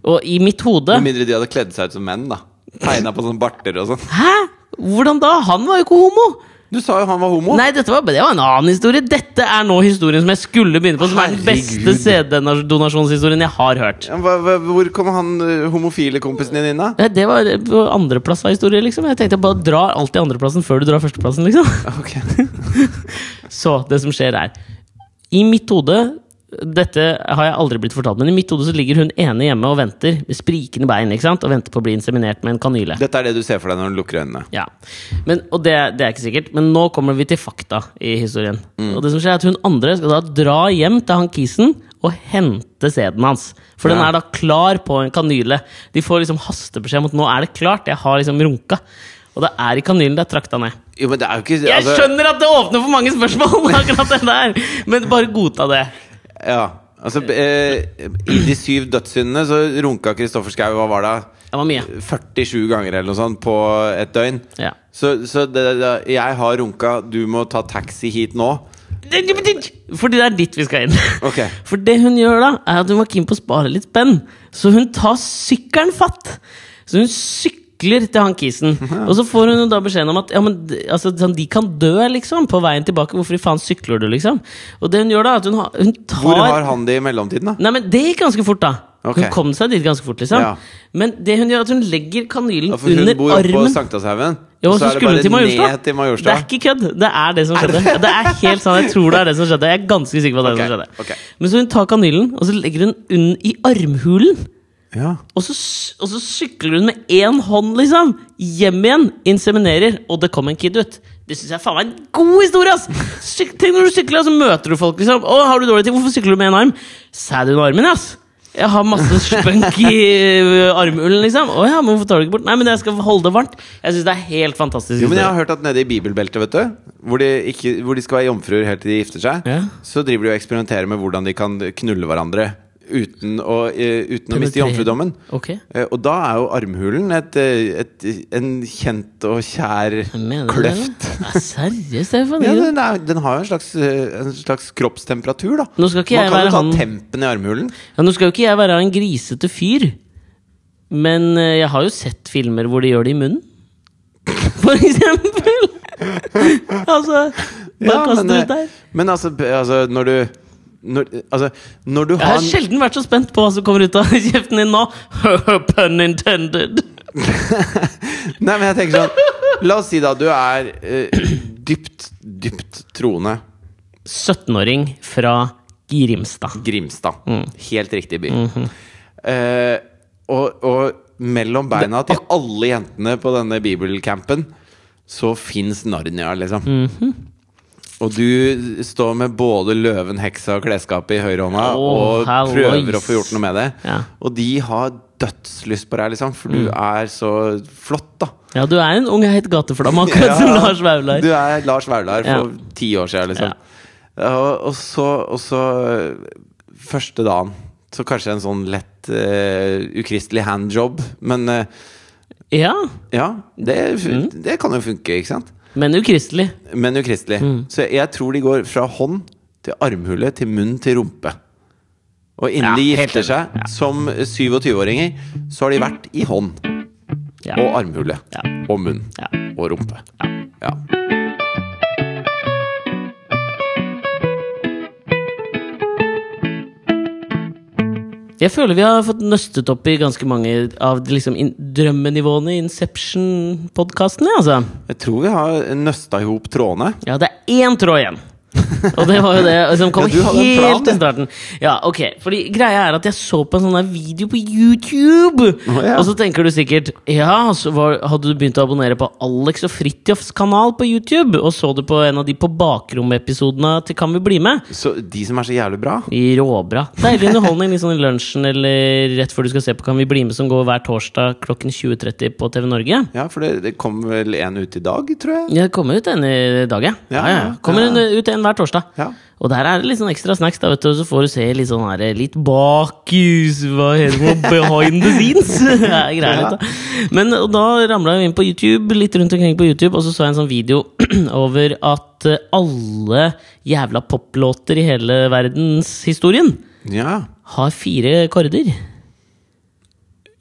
[SPEAKER 1] Og i mitt hode
[SPEAKER 2] Med mindre de hadde kledd seg ut som menn, da. Tegna på sånne barter og sånn.
[SPEAKER 1] Hæ?! Hvordan da? Han var jo ikke homo!
[SPEAKER 2] Du sa jo han var homo.
[SPEAKER 1] Nei, dette var, det var en annen historie. Dette er nå historien som jeg skulle begynne på, som er den beste CD-donasjonshistorien jeg har hørt.
[SPEAKER 2] Hva, hva, hvor kom han eh, homofile kompisen din inn, da?
[SPEAKER 1] Det var på andreplass av historie, liksom. Jeg tenkte bare dra alltid andreplassen før du drar førsteplassen, liksom.
[SPEAKER 2] Okay.
[SPEAKER 1] Så det som skjer er I mitt hode Dette har jeg aldri blitt fortalt, men i mitt hode så ligger hun ene hjemme og venter med sprikende bein ikke sant? og venter på å bli inseminert med en kanyle.
[SPEAKER 2] Dette er det du ser for deg når du lukker øynene.
[SPEAKER 1] Ja, men, Og det, det er ikke sikkert, men nå kommer vi til fakta i historien.
[SPEAKER 2] Mm.
[SPEAKER 1] Og det som skjer er at Hun andre skal da dra hjem til han kisen og hente sæden hans. For den er da klar på en kanyle. De får liksom hastebeskjed om at nå er det klart. Jeg har liksom runka. Og det er i kanylen det er trakta ned.
[SPEAKER 2] Jo, men det er jo ikke
[SPEAKER 1] Jeg
[SPEAKER 2] altså,
[SPEAKER 1] skjønner at det åpner for mange spørsmål, akkurat det der! Men bare godta det.
[SPEAKER 2] Ja, altså eh, I de syv dødssyndene så runka Kristoffer Schou Hva var det?
[SPEAKER 1] Det var mye.
[SPEAKER 2] 47 ganger eller noe sånt på et døgn.
[SPEAKER 1] Ja.
[SPEAKER 2] Så, så det, det, jeg har runka, du må ta taxi hit nå.
[SPEAKER 1] Fordi det er dit vi skal inn.
[SPEAKER 2] Okay.
[SPEAKER 1] For det hun gjør da, er at hun var keen på å spare litt spenn. Så hun tar sykkelen fatt. Så hun sykler til han kisen. Og så får hun da beskjeden om at ja, men, altså, sånn, de kan dø, liksom, på veien tilbake. Hvorfor i faen sykler du, liksom? Og det hun gjør da, at hun, hun tar
[SPEAKER 2] Hvor har han det i mellomtiden, da?
[SPEAKER 1] Nei, men det gikk ganske fort, da.
[SPEAKER 2] Okay.
[SPEAKER 1] Hun kom seg dit ganske fort, liksom.
[SPEAKER 2] Ja.
[SPEAKER 1] Men det hun gjør, at hun legger kanylen
[SPEAKER 2] Ja, For hun bor oppe på
[SPEAKER 1] armen.
[SPEAKER 2] Sankthanshaugen.
[SPEAKER 1] Jo,
[SPEAKER 2] og
[SPEAKER 1] så
[SPEAKER 2] er det bare
[SPEAKER 1] til
[SPEAKER 2] ned til
[SPEAKER 1] Majorstad.
[SPEAKER 2] Det
[SPEAKER 1] er ikke kødd. Det er det som skjedde. Det er helt sant, Jeg tror det er det som skjedde. Jeg er ganske sikker på det okay. det som skjedde.
[SPEAKER 2] Okay.
[SPEAKER 1] Men så hun tar kanylen, og så legger hun den i armhulen.
[SPEAKER 2] Ja.
[SPEAKER 1] Og så, og så sykler hun med én hånd, liksom! Hjem igjen! Inseminerer, og det kom en kid ut. Det syns jeg faen meg er en god historie! ass! Syk, tenk når du sykler, så møter du folk, liksom. 'Å, har du dårlig tid? Hvorfor sykler du med én arm?' Sæd under armen, ass! Jeg har masse spunk i ø, armhulen, liksom. 'Å ja, men hvorfor tar du ikke bort?' Nei, men jeg skal holde det varmt. Jeg syns det er helt fantastisk.
[SPEAKER 2] Jo, men jeg har hørt at nede i bibelbeltet, vet du hvor de, ikke, hvor de skal være jomfruer helt til de gifter seg,
[SPEAKER 1] Ja.
[SPEAKER 2] så driver de og eksperimenterer med hvordan de kan knulle hverandre uten å, eh, uten å miste jomfrudommen.
[SPEAKER 1] Okay.
[SPEAKER 2] Eh, Og da er jo armhulen et, eh, et, en kjent og kjær
[SPEAKER 1] Mener
[SPEAKER 2] kløft.
[SPEAKER 1] Seriøst, Stefan?
[SPEAKER 2] Ja, den, er, den har jo en slags, en slags kroppstemperatur, da. Man kan jo ta
[SPEAKER 1] han
[SPEAKER 2] tempen i armhulen.
[SPEAKER 1] Ja, Nå skal jo ikke jeg være en grisete fyr, men jeg har jo sett filmer hvor de gjør det i munnen. For eksempel! altså bare
[SPEAKER 2] Ja,
[SPEAKER 1] kast
[SPEAKER 2] det
[SPEAKER 1] ut der?
[SPEAKER 2] Men altså, altså når du når, altså, når du
[SPEAKER 1] Jeg
[SPEAKER 2] har
[SPEAKER 1] sjelden vært så spent på hva som kommer ut av kjeften din nå. Pun intended.
[SPEAKER 2] Nei, men jeg tenker sånn La oss si da du er uh, dypt, dypt troende
[SPEAKER 1] 17-åring fra Grimstad.
[SPEAKER 2] Grimstad.
[SPEAKER 1] Mm.
[SPEAKER 2] Helt riktig by.
[SPEAKER 1] Mm
[SPEAKER 2] -hmm. uh, og, og mellom beina til alle jentene på denne bibelcampen så fins Narnia, liksom.
[SPEAKER 1] Mhm.
[SPEAKER 2] Og du står med både løven, heksa og klesskapet i høyrehånda
[SPEAKER 1] oh,
[SPEAKER 2] og
[SPEAKER 1] prøver
[SPEAKER 2] prøver å få gjort noe med det.
[SPEAKER 1] Ja.
[SPEAKER 2] Og de har dødslyst på deg, liksom, for
[SPEAKER 1] Mm.
[SPEAKER 2] du er så flott, da.
[SPEAKER 1] ja, du er en ung heit gateflamme, akkurat som Lars Vaular.
[SPEAKER 2] Du er Lars Vaular
[SPEAKER 1] Ja.
[SPEAKER 2] for ti år siden, liksom. Og, og så, og så Første dagen så kanskje en sånn lett uh, ukristelig handjob, men uh,
[SPEAKER 1] Ja,
[SPEAKER 2] ja, det,
[SPEAKER 1] Mm.
[SPEAKER 2] det kan jo funke, ikke sant?
[SPEAKER 1] Men ukristelig.
[SPEAKER 2] Men ukristelig.
[SPEAKER 1] Mm.
[SPEAKER 2] Så jeg tror de går fra hånd til armhule til munn til rumpe. Og innen
[SPEAKER 1] Ja,
[SPEAKER 2] de gifter seg som 27-åringer, så har de vært i hånd
[SPEAKER 1] Ja.
[SPEAKER 2] og armhule
[SPEAKER 1] Ja.
[SPEAKER 2] og munn
[SPEAKER 1] Ja.
[SPEAKER 2] og rumpe. Ja.
[SPEAKER 1] Jeg føler vi har fått nøstet opp i ganske mange av liksom in drømmenivåene i Inception-podkastene. Altså.
[SPEAKER 2] Jeg tror vi har nøsta i hop trådene.
[SPEAKER 1] Ja, det er én tråd igjen! Og det var jo det som kom
[SPEAKER 2] Ja,
[SPEAKER 1] helt til starten. Ja, ok, fordi greia er at jeg så på en sånn video på YouTube!
[SPEAKER 2] Oh, ja.
[SPEAKER 1] Og så tenker du sikkert Ja, så var, hadde du begynt å abonnere på Alex og Fridtjofs kanal på YouTube? Og så du på en av de På bakrom-episodene til Kan vi bli med?
[SPEAKER 2] Så de som er så jævlig bra
[SPEAKER 1] råbra. Deilig underholdning sånn i lunsjen eller rett før du skal se på Kan vi bli med, som går hver torsdag klokken 20.30 på TV Norge.
[SPEAKER 2] Ja, for det, det kom vel en ut i dag, tror jeg.
[SPEAKER 1] Ja, det kommer ut en i dag, ja.
[SPEAKER 2] Ja,
[SPEAKER 1] ja, ja. Kommer
[SPEAKER 2] Ja.
[SPEAKER 1] en, ut en hver torsdag.
[SPEAKER 2] Ja.
[SPEAKER 1] Og der er det litt sånn ekstra snacks, da, vet du, så får du se litt sånn her, litt bakhus Hva heter det? Behind the scenes! ja, greier litt, da. Men da ramla jeg inn på YouTube, litt rundt omkring på YouTube, og så så jeg en sånn video over at eh, alle jævla poplåter i hele verdenshistorien
[SPEAKER 2] Ja.
[SPEAKER 1] har fire akkorder.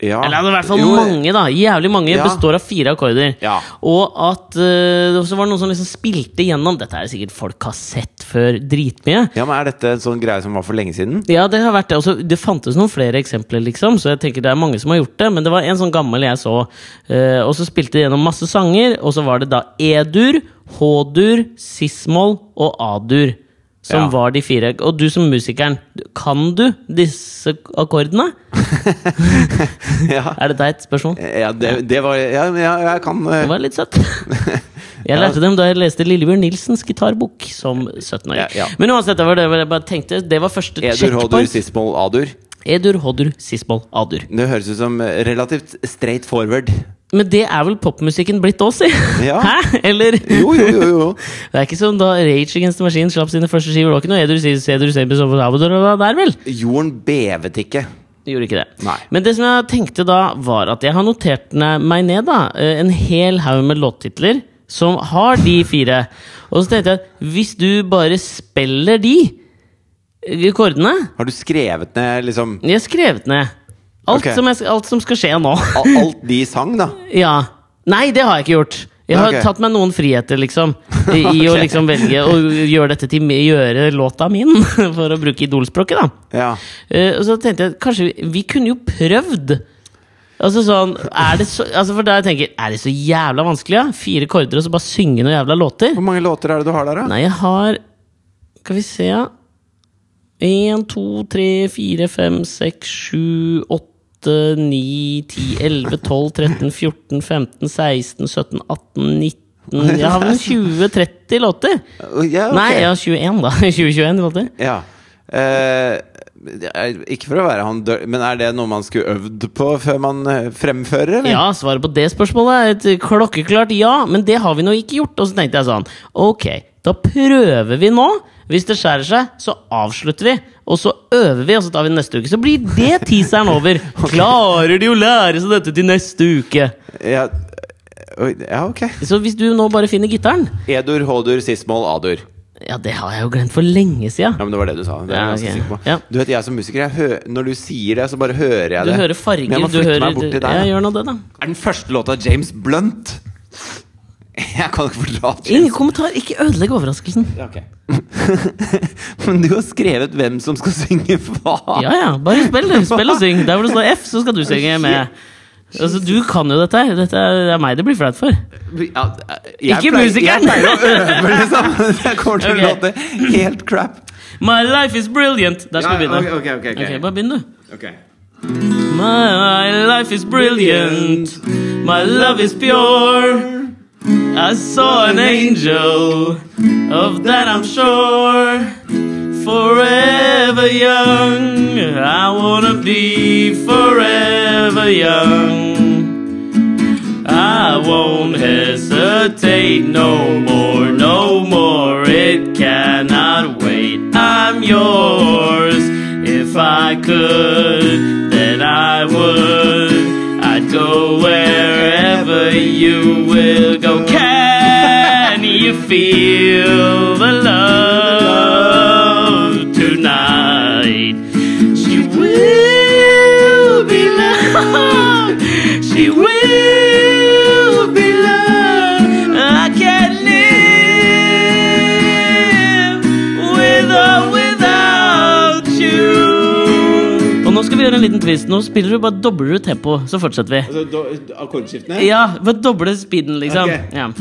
[SPEAKER 2] Ja.
[SPEAKER 1] Eller altså, i hvert fall
[SPEAKER 2] Jo,
[SPEAKER 1] mange, da. Jævlig mange
[SPEAKER 2] Ja.
[SPEAKER 1] består av fire akkorder.
[SPEAKER 2] Ja.
[SPEAKER 1] Og at uh, så var det noen som liksom spilte gjennom Dette er sikkert folk har sett før dritmye.
[SPEAKER 2] Ja, men Er dette en sånn greie som var for lenge siden?
[SPEAKER 1] Ja, det har vært det. Også, det fantes noen flere eksempler, liksom, så jeg tenker det er mange som har gjort det. Men det var en sånn gammel jeg så, Uh, og så spilte de gjennom masse sanger. Og så var det da E-dur, H-dur, cis-moll og A-dur. Som
[SPEAKER 2] Ja.
[SPEAKER 1] var de fire. Og du som musikeren, kan du disse akkordene?
[SPEAKER 2] ja.
[SPEAKER 1] Er det deg et spørsmål?
[SPEAKER 2] Ja, det, det var Ja, ja jeg kan
[SPEAKER 1] Det
[SPEAKER 2] eh,
[SPEAKER 1] var litt søtt. Jeg lærte dem da jeg leste Lillebjørn Nilsens gitarbok som 17-åring.
[SPEAKER 2] Ja, ja.
[SPEAKER 1] Men uansett, det var det jeg bare tenkte Det var første
[SPEAKER 2] Edur, hodur,
[SPEAKER 1] checkpoint.
[SPEAKER 2] sismol, adur.
[SPEAKER 1] Edur, hodur, sismol, adur.
[SPEAKER 2] Det høres ut som eh, relativt straight forward.
[SPEAKER 1] Men det er vel popmusikken blitt òg, si!
[SPEAKER 2] Ja.
[SPEAKER 1] Hæ? Eller?
[SPEAKER 2] Jo, jo, jo. jo.
[SPEAKER 1] Det er ikke som da Rage Against the Machine slapp sine første skiver. Det var ikke noe Sebis og Abudur der, vel?
[SPEAKER 2] Jorden bevet ikke.
[SPEAKER 1] Gjorde ikke det.
[SPEAKER 2] Nei.
[SPEAKER 1] Men det som jeg tenkte da, var at jeg har notert meg ned da, eh, en hel haug med låttitler som har de fire. Og så tenkte jeg at hvis du bare spiller de Rekordene
[SPEAKER 2] Har du skrevet ned liksom
[SPEAKER 1] Jeg har skrevet ned alt,
[SPEAKER 2] okay.
[SPEAKER 1] som, jeg, alt som skal skje nå.
[SPEAKER 2] alt de sang, da?
[SPEAKER 1] ja. Nei, det har jeg ikke gjort. Jeg har
[SPEAKER 2] okay.
[SPEAKER 1] tatt meg noen friheter, liksom. I, okay. å liksom velge å gjøre dette til gjøre låta min, for å bruke idolspråket, da.
[SPEAKER 2] Ja.
[SPEAKER 1] Uh, og så tenkte jeg kanskje vi, vi kunne jo prøvd. Altså sånn, er det så, altså for da jeg tenker, er det så jævla vanskelig? Ja? Fire korder og så bare synge noen jævla låter?
[SPEAKER 2] Hvor mange låter er det du har der, da?
[SPEAKER 1] Nei, jeg har Skal vi se, ja. Én, to, tre, fire, fem, seks, sju, åtte, ni, ti, elleve, tolv, 13, 14, 15, 16, 17, 18, 19 Jeg har vel 20-30 låter?
[SPEAKER 2] Ja, ok.
[SPEAKER 1] Nei, har 21, da. 20-21 låter.
[SPEAKER 2] Ja. Eh, ikke for å være han dør, men er det noe man skulle øvd på før man eh, fremfører, eller?
[SPEAKER 1] Ja, svaret på det spørsmålet er et klokkeklart ja, men det har vi nå ikke gjort. Og så tenkte jeg sånn, ok, da prøver vi nå. Hvis det skjærer seg, så avslutter vi. Og så øver vi, og så tar vi neste uke. Så blir det teaseren over. Klarer de å lære seg dette til neste uke?
[SPEAKER 2] Ja, ja ok.
[SPEAKER 1] Så hvis du nå bare finner gitaren
[SPEAKER 2] Edur, hodur, sismol, adur.
[SPEAKER 1] Ja, det har jeg jo glemt for lenge sida.
[SPEAKER 2] Ja, men Det var det du sa. Det
[SPEAKER 1] Ja,
[SPEAKER 2] jeg ganske
[SPEAKER 1] ok.
[SPEAKER 2] sikker på.
[SPEAKER 1] Ja.
[SPEAKER 2] Du vet, jeg som musiker, jeg når du sier det, så bare hører jeg
[SPEAKER 1] Du
[SPEAKER 2] det.
[SPEAKER 1] hører farger,
[SPEAKER 2] Men jeg må flytte
[SPEAKER 1] hører
[SPEAKER 2] meg bort til deg. Er den første låta James Blunt? Jeg kan ikke fordra
[SPEAKER 1] Ingen kommentar. Ikke ødelegg overraskelsen.
[SPEAKER 2] Ja, okay. Men du har skrevet hvem som skal synge hva?
[SPEAKER 1] Ja, ja. Bare spill. Spill og syng. Der hvor det står F, så skal du synge med. Altså, Du kan jo dette. Dette er meg det blir flaut for.
[SPEAKER 2] Ja,
[SPEAKER 1] Ikke
[SPEAKER 2] pleier-
[SPEAKER 1] musikeren!
[SPEAKER 2] Jeg pleier å øve, liksom. Det kommer til å låte helt crap.
[SPEAKER 1] My life is brilliant. Der skal vi begynne.
[SPEAKER 2] ok, okay, okay. ok.
[SPEAKER 1] Ok, Bare begynn, du.
[SPEAKER 2] Okay.
[SPEAKER 1] My life is brilliant. My love is pure. I saw an angel. Of that I'm sure. Forever young. I wanna be forever young. I won't hesitate no more, no more. It cannot wait. I'm yours. If I could, then I would. I'd go wherever you will go. Can you feel the love tonight? She will be loved. She will nå skal vi gjøre en liten twist. Nå spiller du bare dobler du tempo, så fortsetter vi.
[SPEAKER 2] Altså, akkordskiftene?
[SPEAKER 1] Ja, bare doble speeden, liksom.
[SPEAKER 2] Okay.
[SPEAKER 1] Ja.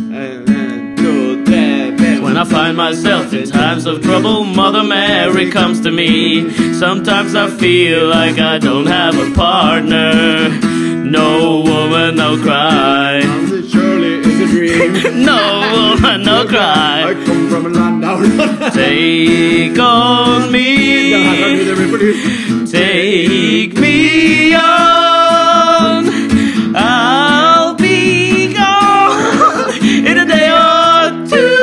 [SPEAKER 2] Tre, fire.
[SPEAKER 1] When I find myself in times of trouble, Mother Mary comes to me. Sometimes I feel like I don't have a partner. No woman, no cry.
[SPEAKER 2] Surely is a dream.
[SPEAKER 1] No woman, no cry.
[SPEAKER 2] I come from a land down
[SPEAKER 1] Take on me. Take me on. I'll be gone in a day or two.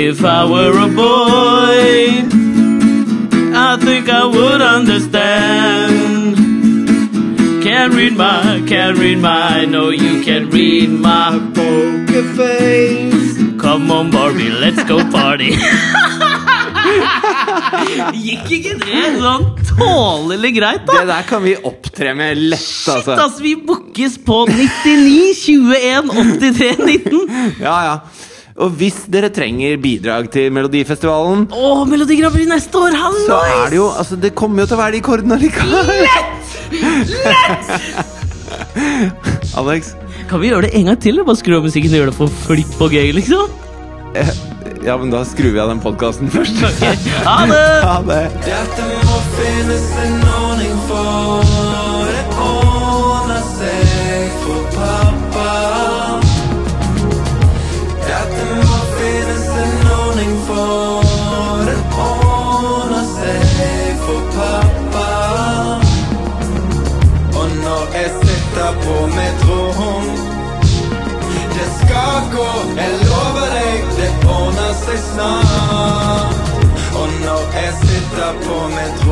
[SPEAKER 1] If I were a boy, I think I would understand. Can't read my, can't read my, no, you can't read my
[SPEAKER 2] poker face.
[SPEAKER 1] Come on, Barbie, let's go party. Gikk ikke det sånn tålelig greit, da?
[SPEAKER 2] Det der kan vi opptre med lett,
[SPEAKER 1] Shit,
[SPEAKER 2] altså.
[SPEAKER 1] vi bookes på 99 21 83 19.
[SPEAKER 2] Ja, ja. Og hvis dere trenger bidrag til Melodifestivalen,
[SPEAKER 1] Å, Melodi Grand Prix neste år! Hallois!
[SPEAKER 2] så er det jo Altså, det kommer jo til å være de kordene likevel. Alex,
[SPEAKER 1] Kan vi gjøre det en gang til? Bare skru av musikken og gjøre det for flipp og gøy, liksom?
[SPEAKER 2] Eh, Ja, men da skrur vi av den podkasten først.
[SPEAKER 1] Ok, Ha det!
[SPEAKER 2] Ha det.
[SPEAKER 3] Dette må finnes en ordning for skal gå, jeg lover deg, det ordner seg snart. Og når jeg sitter på metro